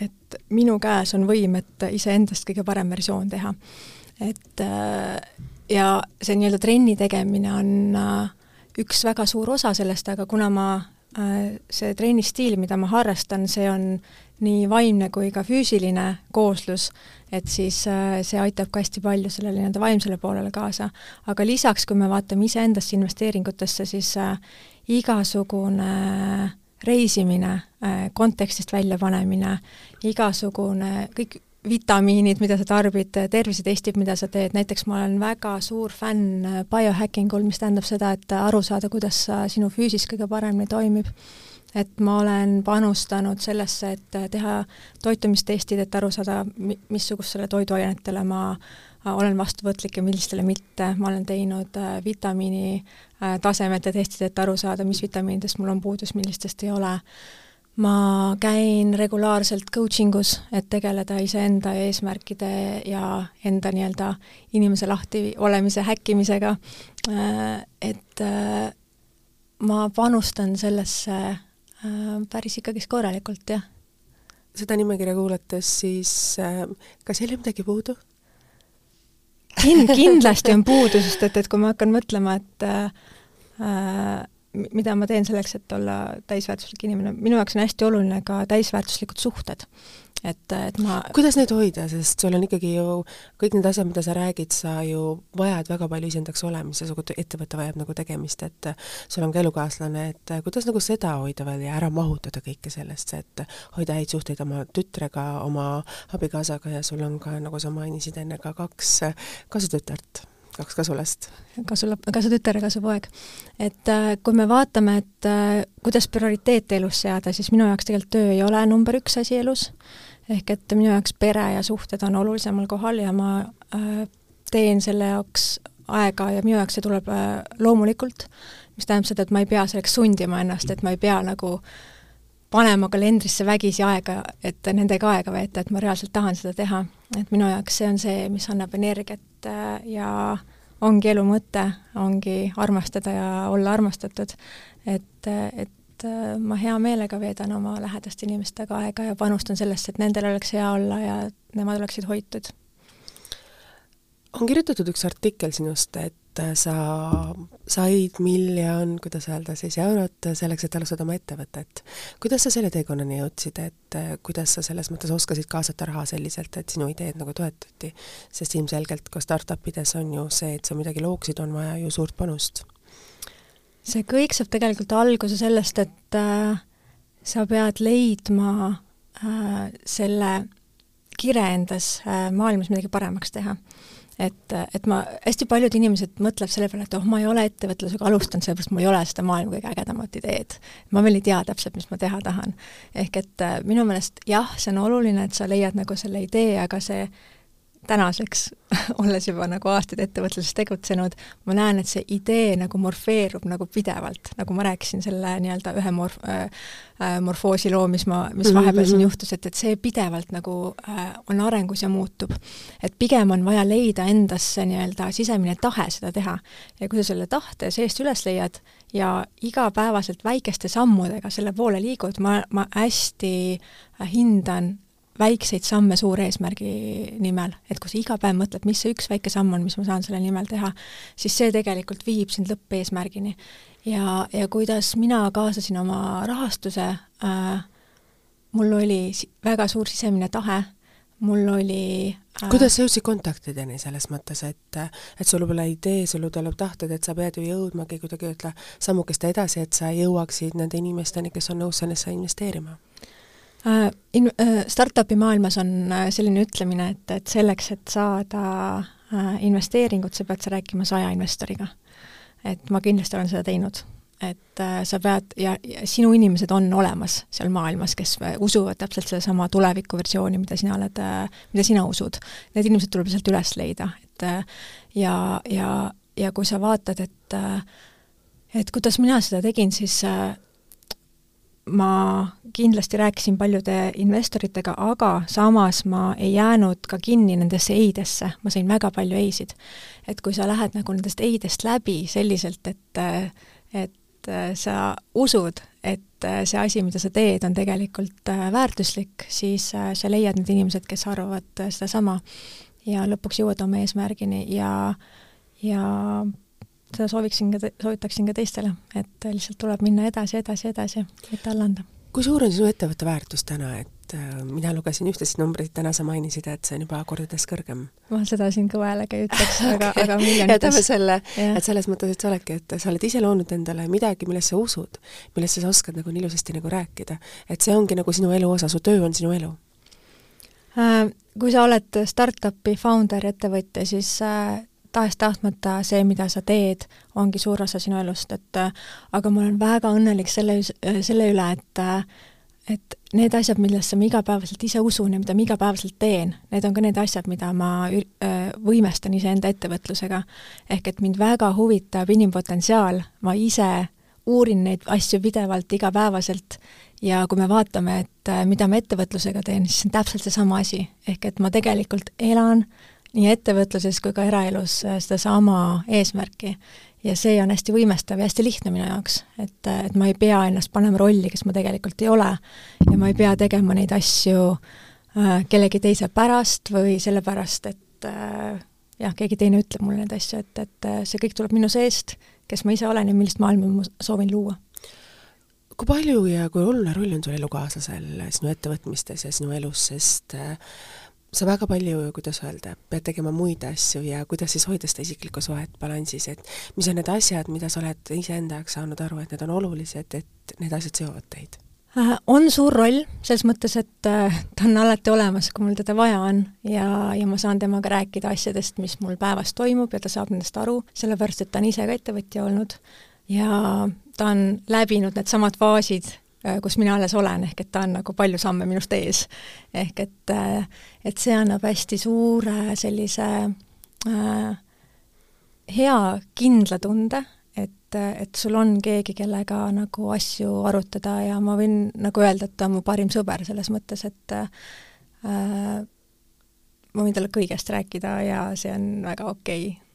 et minu käes on võim, et iseendast kõige parem versioon teha. et äh, ja see nii-öelda trenni tegemine on äh, üks väga suur osa sellest, aga kuna ma see treenistiil, mida ma harrastan, see on nii vaimne kui ka füüsiline kooslus, et siis see aitab ka hästi palju sellele nii-öelda vaimsele poolele kaasa. aga lisaks, kui me vaatame iseendasse investeeringutesse, siis igasugune reisimine, kontekstist väljapanemine, igasugune, kõik vitamiinid, mida sa tarbid, tervisetestid, mida sa teed, näiteks ma olen väga suur fänn biohacking ul, mis tähendab seda, et aru saada, kuidas sinu füüsis kõige paremini toimib. Et ma olen panustanud sellesse, et teha toitumistestid, et aru saada, missugustele toiduainetele ma olen vastuvõtlik ja millistele mitte, ma olen teinud vitamiini tasemete testid, et aru saada, mis vitamiinidest mul on puudus, millistest ei ole. Ma käin regulaarselt coaching us, et tegeleda iseenda eesmärkide ja enda nii-öelda inimese lahti olemise häkkimisega, äh, et äh, ma panustan sellesse äh, päris ikkagist korralikult, jah. seda nimekirja kuulates siis kas ei ole midagi puudu? Kind-, kindlasti on puudu, sest et, et kui ma hakkan mõtlema, et äh, mida ma teen selleks, et olla täisväärtuslik inimene, minu jaoks on hästi oluline ka täisväärtuslikud suhted. Et, et ma kuidas neid hoida, sest sul on ikkagi ju kõik need asjad, mida sa räägid, sa ju vajad väga palju iseendaks olemist ja su ettevõte vajab nagu tegemist, et sul on ka elukaaslane, et kuidas nagu seda hoida veel ja ära mahutada kõike sellest, et hoida häid suhteid oma tütrega, oma abikaasaga ja sul on ka, nagu sa mainisid enne, ka kaks kasutütart kaks kasulast. kasu, kasutütar ja kasupoeg. et äh, kui me vaatame, et äh, kuidas prioriteete elus seada, siis minu jaoks tegelikult töö ei ole number üks asi elus, ehk et minu jaoks pere ja suhted on olulisemal kohal ja ma äh, teen selle jaoks aega ja minu jaoks see tuleb äh, loomulikult, mis tähendab seda, et ma ei pea selleks sundima ennast, et ma ei pea nagu panema kalendrisse vägisi aega, et nendega aega veeta, et ma reaalselt tahan seda teha. et minu jaoks see on see, mis annab energiat äh, ja ongi elu mõte, ongi armastada ja olla armastatud. et, et äh, ma hea meelega veedan oma lähedaste inimestega aega ja panustan sellesse, et nendel oleks hea olla ja nemad oleksid hoitud. on kirjutatud üks artikkel sinust, et sa said miljon, kuidas öelda siis, eurot selleks, et alustada oma ettevõtet. kuidas sa selle teekonnani jõudsid, et kuidas sa selles mõttes oskasid kaasata raha selliselt, et sinu ideed nagu toetati? sest ilmselgelt ka startup ides on ju see, et sa midagi looksid, on vaja ju suurt panust. see kõik saab tegelikult alguse sellest, et äh, sa pead leidma äh, selle kire endas äh, maailmas midagi paremaks teha et, et ma, hästi paljud inimesed mõtlevad selle peale, et oh, ma ei ole ettevõtlusega alustanud, sellepärast mul ei ole seda maailma kõige ägedamat ideed. ma veel ei tea täpselt, mis ma teha tahan. ehk et äh, minu meelest jah, see on oluline, et sa leiad nagu selle idee, aga see tänaseks, olles juba nagu aastaid ettevõtluses tegutsenud, ma näen, et see idee nagu morfeerub nagu pidevalt, nagu ma rääkisin selle nii-öelda ühe morf- äh,, äh morfoosi loo, mis ma, mis vahepeal mm -hmm. siin juhtus, et, et see pidevalt nagu äh, on arengus ja muutub. et pigem on vaja leida endasse nii-öelda sisemine tahe seda teha. ja kui sa selle tahte seest üles leiad ja igapäevaselt väikeste sammudega selle poole liigud, ma, ma hästi hindan väikseid samme suure eesmärgi nimel, et kui sa iga päev mõtled, mis see üks väike samm on, mis ma saan selle nimel teha, siis see tegelikult viib sind lõppeesmärgini. ja, ja kuidas mina kaasasin oma rahastuse äh,, mul oli väga suur sisemine tahe, mul oli äh, kuidas sa jõudsid kontaktideni selles mõttes, et, et sul pole idee, sul tuleb tahted, et sa pead ju jõudmagi kuidagi ütle sammukest edasi, et sa jõuaksid nende inimesteni, kes on nõus sellesse investeerima? Äh, in-, äh, startupi maailmas on äh, selline ütlemine, et, et selleks, et saada investeeringut, sa pead sa rääkima saja investoriga. et ma kindlasti olen seda teinud. et sa pead ja, ja sinu inimesed on olemas seal maailmas, kes usuvad täpselt sedasama tulevikuversiooni, mida sina oled, mida sina usud. Need inimesed tuleb lihtsalt üles leida, et ja, ja, ja kui sa vaatad, et et kuidas mina seda tegin, siis ma kindlasti rääkisin paljude investoritega, aga samas ma ei jäänud ka kinni nendesse ei-desse, ma sain väga palju ei-sid. et kui sa lähed nagu nendest ei-dest läbi selliselt, et et sa usud, et see asi, mida sa teed, on tegelikult väärtuslik, siis sa leiad need inimesed, kes arvavad sedasama ja lõpuks jõuad oma eesmärgini ja, ja seda sooviksin ka, soovitaksin ka teistele, et lihtsalt tuleb minna edasi, edasi, edasi, mitte alla anda. kui suur on sinu ettevõtte väärtus täna, et äh, mina lugesin ühtesid numbreid, täna sa mainisid, et see on juba kordades kõrgem? ma seda siin kõva häälega ei ütleks aga okay., aga miljonites. jätame selle, et selles mõttes, et sa oledki, et sa oled ise loonud endale midagi, millesse sa usud, millesse sa oskad nagu nii ilusasti nagu rääkida. et see ongi nagu sinu elu osa, su töö on sinu elu Äh, kui sa oled startup'i founder, ettevõtja, siis äh, tahes-tahtmata see, mida sa teed, ongi suur osa sinu elust, et äh, aga ma olen väga õnnelik selle, selle üle, et et need asjad, millesse ma igapäevaselt ise usun ja mida ma igapäevaselt teen, need on ka need asjad, mida ma võimestan iseenda ettevõtlusega. ehk et mind väga huvitab inimpotentsiaal, ma ise uurin neid asju pidevalt, igapäevaselt ja kui me vaatame, et äh, mida ma ettevõtlusega teen, siis see on täpselt seesama asi. ehk et ma tegelikult elan nii ettevõtluses kui ka eraelus äh, sedasama eesmärki. ja see on hästi võimestav ja hästi lihtne minu jaoks, et, äh, et ma ei pea ennast panema rolli, kes ma tegelikult ei ole. ja ma ei pea tegema neid asju äh, kellegi teise pärast või sellepärast, et äh, jah, keegi teine ütleb mulle neid asju, et, et see kõik tuleb minu seest, kes ma ise olen ja millist maailma ma soovin luua kui palju ja kui oluline roll on sul elukaaslasel sinu ettevõtmistes ja sinu elus, sest äh, sa väga palju, kuidas öelda, pead tegema muid asju ja kuidas siis hoida seda isiklikku suhet balansis, et mis on need asjad, mida sa oled iseenda jaoks saanud aru, et need on olulised, et need asjad seovad teid? Äh, on suur roll, selles mõttes, et äh, ta on alati olemas, kui mul teda vaja on ja, ja ma saan temaga rääkida asjadest, mis mul päevas toimub ja ta saab nendest aru, sellepärast et ta on ise ka ettevõtja olnud ja ta on läbinud needsamad faasid, kus mina alles olen, ehk et ta on nagu palju samme minust ees. ehk et, äh, et see annab hästi suure sellise äh, hea kindla tunde, et, et sul on keegi, kellega nagu asju arutada ja ma võin nagu öelda, et ta on mu parim sõber selles mõttes, et äh, ma võin talle kõigest rääkida ja see on väga okei okay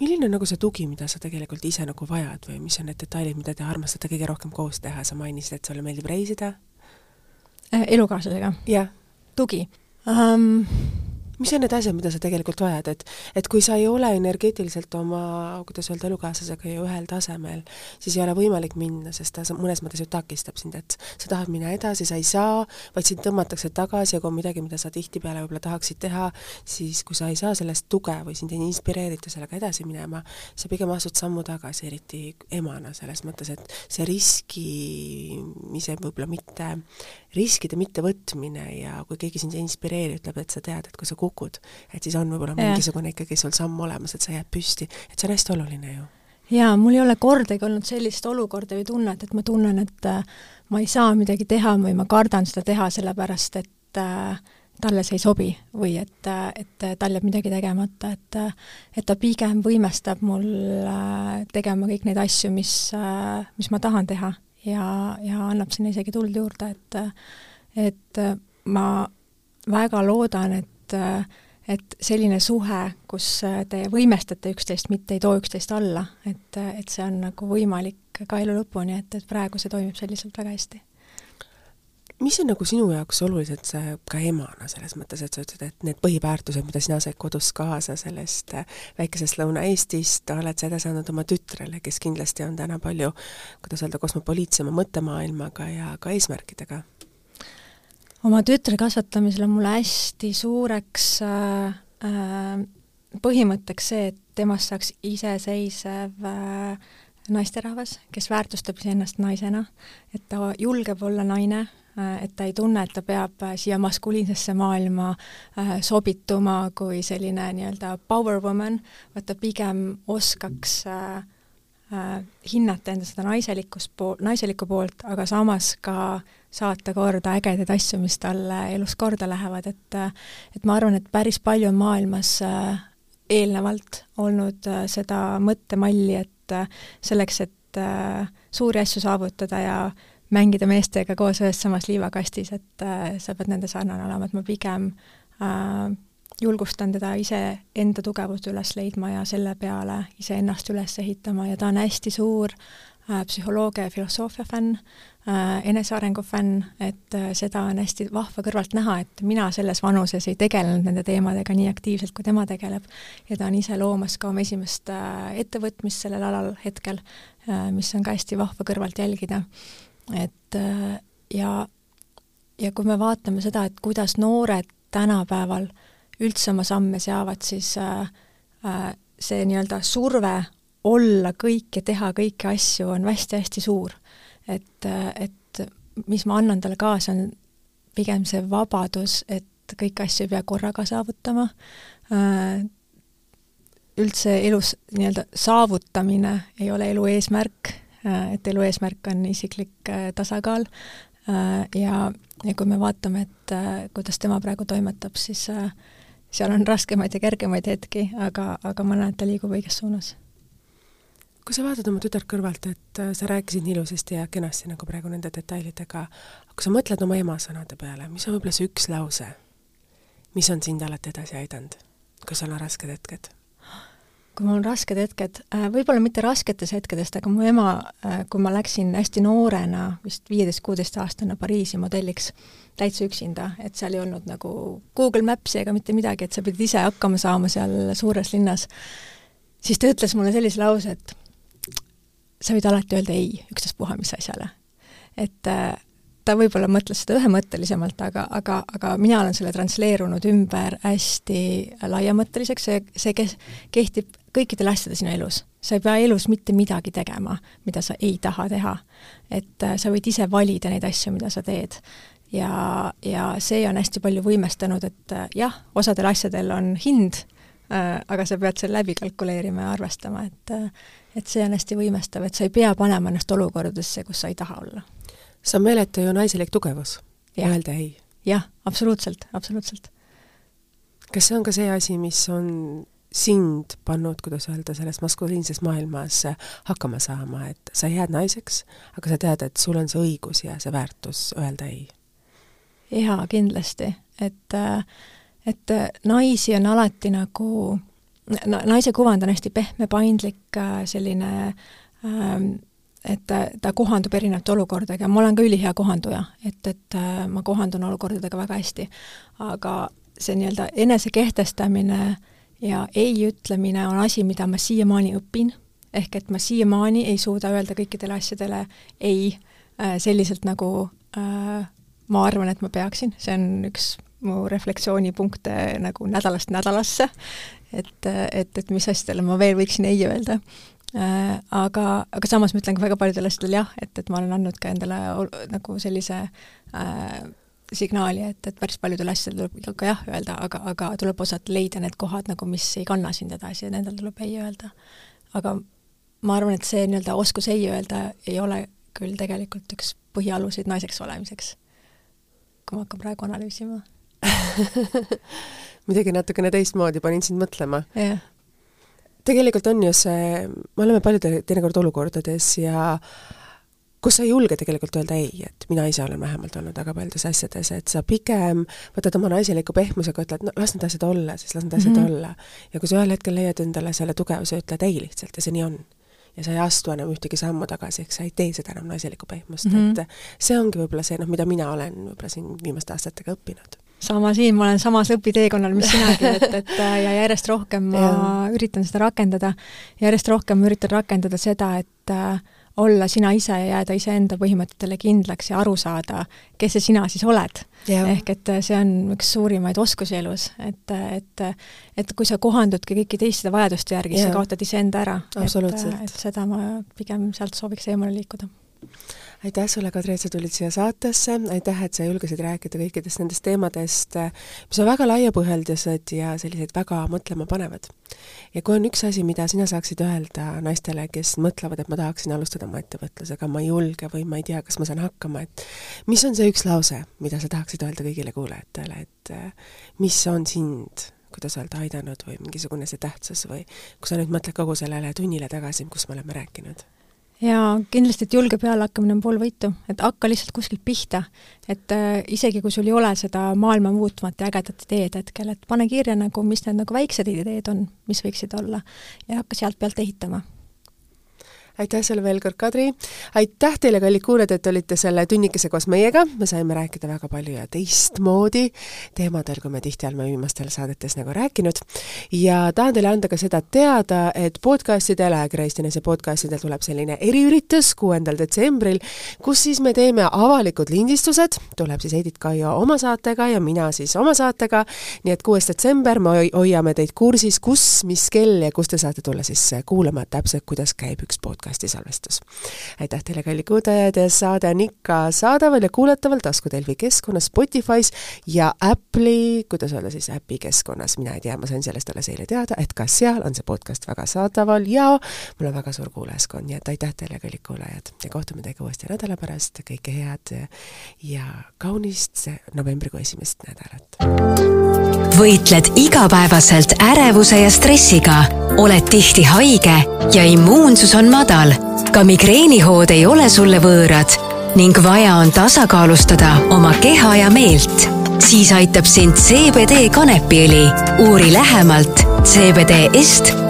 milline on nagu see tugi, mida sa tegelikult ise nagu vajad või mis on need detailid, mida te armastate kõige rohkem koos teha, sa mainisid, et sulle meeldib reisida? Äh, elukaaslasega? jah. tugi um,? Mis on need asjad, mida sa tegelikult vajad, et et kui sa ei ole energeetiliselt oma, kuidas öelda, elukaaslasega ju ühel tasemel, siis ei ole võimalik minna, sest ta mõnes mõttes ju takistab sind, et sa tahad minna edasi, sa ei saa, vaid sind tõmmatakse tagasi ja kui on midagi, mida sa tihtipeale võib-olla tahaksid teha, siis kui sa ei saa sellest tuge või sind ei inspireerita sellega edasi minema, sa pigem astud sammu tagasi, eriti emana, selles mõttes, et see riskimise võib-olla mitte, riskide mittevõtmine ja kui keegi sind ei inspireeri, ütleb, et sa tead, et kui sa kukud, et siis on võib-olla mingisugune ikkagi sul samm olemas, et sa jääd püsti, et see on hästi oluline ju. jaa, mul ei ole kordagi olnud sellist olukorda või tunnet, et ma tunnen, et äh, ma ei saa midagi teha või ma kardan seda teha, sellepärast et äh, talle see ei sobi või et, äh, et tal jääb midagi tegemata, et et ta pigem võimestab mul tegema kõik neid asju, mis, mis ma tahan teha ja, ja annab sinna isegi tuld juurde, et et ma väga loodan, et et et selline suhe, kus te võimestate üksteist, mitte ei too üksteist alla, et, et see on nagu võimalik ka elu lõpuni, et, et praegu see toimib selliselt väga hästi mis on nagu sinu jaoks olulised ka emana selles mõttes, et sa ütled, et need põhiväärtused, mida sina said kodus kaasa sellest väikesest Lõuna-Eestist, oled sa edasi andnud oma tütrele, kes kindlasti on täna palju, kuidas öelda, kosmopoliitsema mõttemaailmaga ja ka eesmärkidega? oma tütre kasvatamisel on mulle hästi suureks äh, äh, põhimõtteks see, et temast saaks iseseisev äh, naisterahvas, kes väärtustab iseennast naisena, et ta julgeb olla naine äh,, et ta ei tunne, et ta peab äh, siia maskuliinsesse maailma äh, sobituma kui selline nii-öelda power woman, vaid ta pigem oskaks äh, äh, hinnata enda seda naiselikkust pool, naiselikku poolt, aga samas ka saata korda ägedaid asju, mis talle elus korda lähevad, et et ma arvan, et päris palju on maailmas äh, eelnevalt olnud äh, seda mõttemalli, et äh, selleks, et suuri asju saavutada ja mängida meestega koos ühes samas liivakastis, et sa pead nende sarnane olema, et ma pigem äh, julgustan teda iseenda tugevust üles leidma ja selle peale iseennast üles ehitama ja ta on hästi suur äh, psühholoogia ja filosoofia fänn äh, enesearengu fänn, et äh, seda on hästi vahva kõrvalt näha, et mina selles vanuses ei tegelenud nende teemadega nii aktiivselt, kui tema tegeleb. ja ta on ise loomas ka oma esimest äh, ettevõtmist sellel alal hetkel, mis on ka hästi vahva kõrvalt jälgida. Et ja, ja kui me vaatame seda, et kuidas noored tänapäeval üldse oma samme seavad, siis see nii-öelda surve olla kõik ja teha kõiki asju on hästi-hästi suur. Et, et mis ma annan talle kaasa, on pigem see vabadus, et kõiki asju ei pea korraga saavutama, üldse elus nii-öelda saavutamine ei ole elu eesmärk, et elu eesmärk on isiklik tasakaal ja, ja kui me vaatame, et kuidas tema praegu toimetab, siis seal on raskemaid ja kergemaid hetki, aga, aga ma näen, et ta liigub õiges suunas kui sa vaatad oma tütart kõrvalt, et äh, sa rääkisid nii ilusasti ja kenasti nagu praegu nende detailidega, kui sa mõtled oma ema sõnade peale, mis on võib-olla see üks lause, mis on sind alati edasi aidanud, kui sul on rasked hetked? Kui mul on rasked hetked, äh, võib-olla mitte rasketes hetkedest, aga mu ema, äh, kui ma läksin hästi noorena, vist viieteist-kuueteistaastane Pariisi modelliks, täitsa üksinda, et seal ei olnud nagu Google Maps'i ega mitte midagi, et sa pidid ise hakkama saama seal suures linnas, siis ta ütles mulle sellise lause, et sa võid alati öelda ei ükstaspuha mis asjale. et äh, ta võib-olla mõtles seda ühemõttelisemalt, aga, aga, aga mina olen selle transleerunud ümber hästi laiamõtteliseks, see, see kes-, kehtib kõikidele asjadele sinu elus. sa ei pea elus mitte midagi tegema, mida sa ei taha teha. et äh, sa võid ise valida neid asju, mida sa teed. ja, ja see on hästi palju võimestanud, et äh, jah, osadel asjadel on hind, aga sa pead selle läbi kalkuleerima ja arvestama, et et see on hästi võimestav, et sa ei pea panema ennast olukordadesse, kus sa ei taha olla. See on meeletu ju naiselik tugevus, öelda ei. jah, absoluutselt, absoluutselt. kas see on ka see asi, mis on sind pannud, kuidas öelda, selles maskuliinses maailmas hakkama saama, et sa jääd naiseks, aga sa tead, et sul on see õigus ja see väärtus öelda ei? jaa, kindlasti, et et naisi on alati nagu naise kuvand on hästi pehme, paindlik, äh, selline ähm, et ta, ta kohandub erinevate olukordadega, ma olen ka ülihea kohanduja, et, et äh, ma kohandun olukordadega väga hästi. aga see nii-öelda enesekehtestamine ja ei ütlemine on asi, mida ma siiamaani õpin, ehk et ma siiamaani ei suuda öelda kõikidele asjadele ei äh, selliselt, nagu äh, ma arvan, et ma peaksin, see on üks mu refleksioonipunkte nagu nädalast nädalasse, et, et, et mis asjadele ma veel võiksin ei öelda äh,. Aga, aga samas ma ütlen ka väga paljudele asjadele jah, et, et ma olen andnud ka endale nagu sellise äh, signaali, et, et päris paljudele asjadele tuleb ka jah öelda, aga, aga tuleb osata leida need kohad nagu, mis ei kanna sind edasi ja nendele tuleb ei öelda. aga ma arvan, et see nii-öelda oskus ei öelda ei ole küll tegelikult üks põhialuseid naiseks olemiseks, kui ma hakkan praegu analüüsima. Midagi natukene teistmoodi, panin sind mõtlema. Yeah.. Tegelikult on ju see, me oleme paljude teinekord olukordades ja kus sa ei julge tegelikult öelda ei, et mina ise olen vähemalt olnud väga paljudes asjades, et sa pigem võtad oma naiseliku pehmusega, ütled, no las need asjad olla, siis las need asjad mm -hmm. olla. ja kui sa ühel hetkel leiad endale selle tugevuse, ütled ei lihtsalt ja see nii on. Ja sa ei astu enam ühtegi sammu tagasi, ehk sa ei tee seda enam naiseliku pehmust mm, -hmm. et see ongi võib-olla see, noh, mida mina olen võib-olla siin viimaste aastatega õppinud sama siin, ma olen samas õpiteekonnal, mis sinagi, et, et ja järjest rohkem ma üritan seda rakendada. järjest rohkem ma üritan rakendada seda, et äh, olla sina ise ja jääda iseenda põhimõtetele kindlaks ja aru saada, kes see sina siis oled. ehk et äh, see on üks suurimaid oskusi elus, et, et et kui sa kohandudki kõiki teiste vajaduste järgi, sa kaotad iseenda ära. et, et seda ma pigem sealt sooviks eemale liikuda aitäh sulle, Kadri, et sa tulid siia saatesse, aitäh, et sa julgesid rääkida kõikidest nendest teemadest, mis on väga laiapõhjalised ja sellised väga mõtlemapanevad. ja kui on üks asi, mida sina saaksid öelda naistele, kes mõtlevad, et ma tahaksin alustada oma ettevõtlusega, ma ei julge või ma ei tea, kas ma saan hakkama, et mis on see üks lause, mida sa tahaksid öelda kõigile kuulajatele, et mis on sind kuidas öelda, aidanud või mingisugune see tähtsus või kui sa nüüd mõtled kogu sellele tunnile tagasi, kus me oleme rääkinud ja kindlasti, et julge pealehakkamine on pool võitu, et hakka lihtsalt kuskilt pihta. et äh, isegi, kui sul ei ole seda maailma muutvat ja ägedat ideed hetkel, et pane kirja nagu, mis need nagu väiksed ideed on, mis võiksid olla, ja hakka sealt pealt ehitama. Aitäh sulle veel kord, Kadri! aitäh teile, kallid kuulajad, et olite selle tunnikese koos meiega, me saime rääkida väga palju ja teistmoodi teemadel, kui me tihti oleme viimastel saadetes nagu rääkinud. ja tahan teile anda ka seda teada, et podcastidel, ajakirja Eesti Naise podcastidel tuleb selline eriüritus kuuendal detsembril, kus siis me teeme avalikud lindistused, tuleb siis Heidit Kaio oma saatega ja mina siis oma saatega, nii et kuues detsember me hoiame teid kursis, kus, mis kell ja kus te saate tulla siis kuulama täpselt, kuidas käib üks podcast podcasti salvestus. aitäh teile, kallid kuulajad ja saade on ikka saadaval ja kuulataval taskutelvi keskkonnas Spotify's ja Apple'i, kuidas öelda siis, äpi keskkonnas, mina ei tea, ma sain sellest alles eile teada, et ka seal on see podcast väga saadaval ja mul on väga suur kuulajaskond, nii et aitäh teile, kallid kuulajad, ja kohtume teiega uuesti nädala pärast, kõike head ja kaunist novembrikuu esimest nädalat! Võitled igapäevaselt ärevuse ja stressiga, oled tihti haige ja immuunsus on madal. ka migreenihood ei ole sulle võõrad ning vaja on tasakaalustada oma keha ja meelt. siis aitab sind CBD kanepiõli. uuri lähemalt cbdest.eu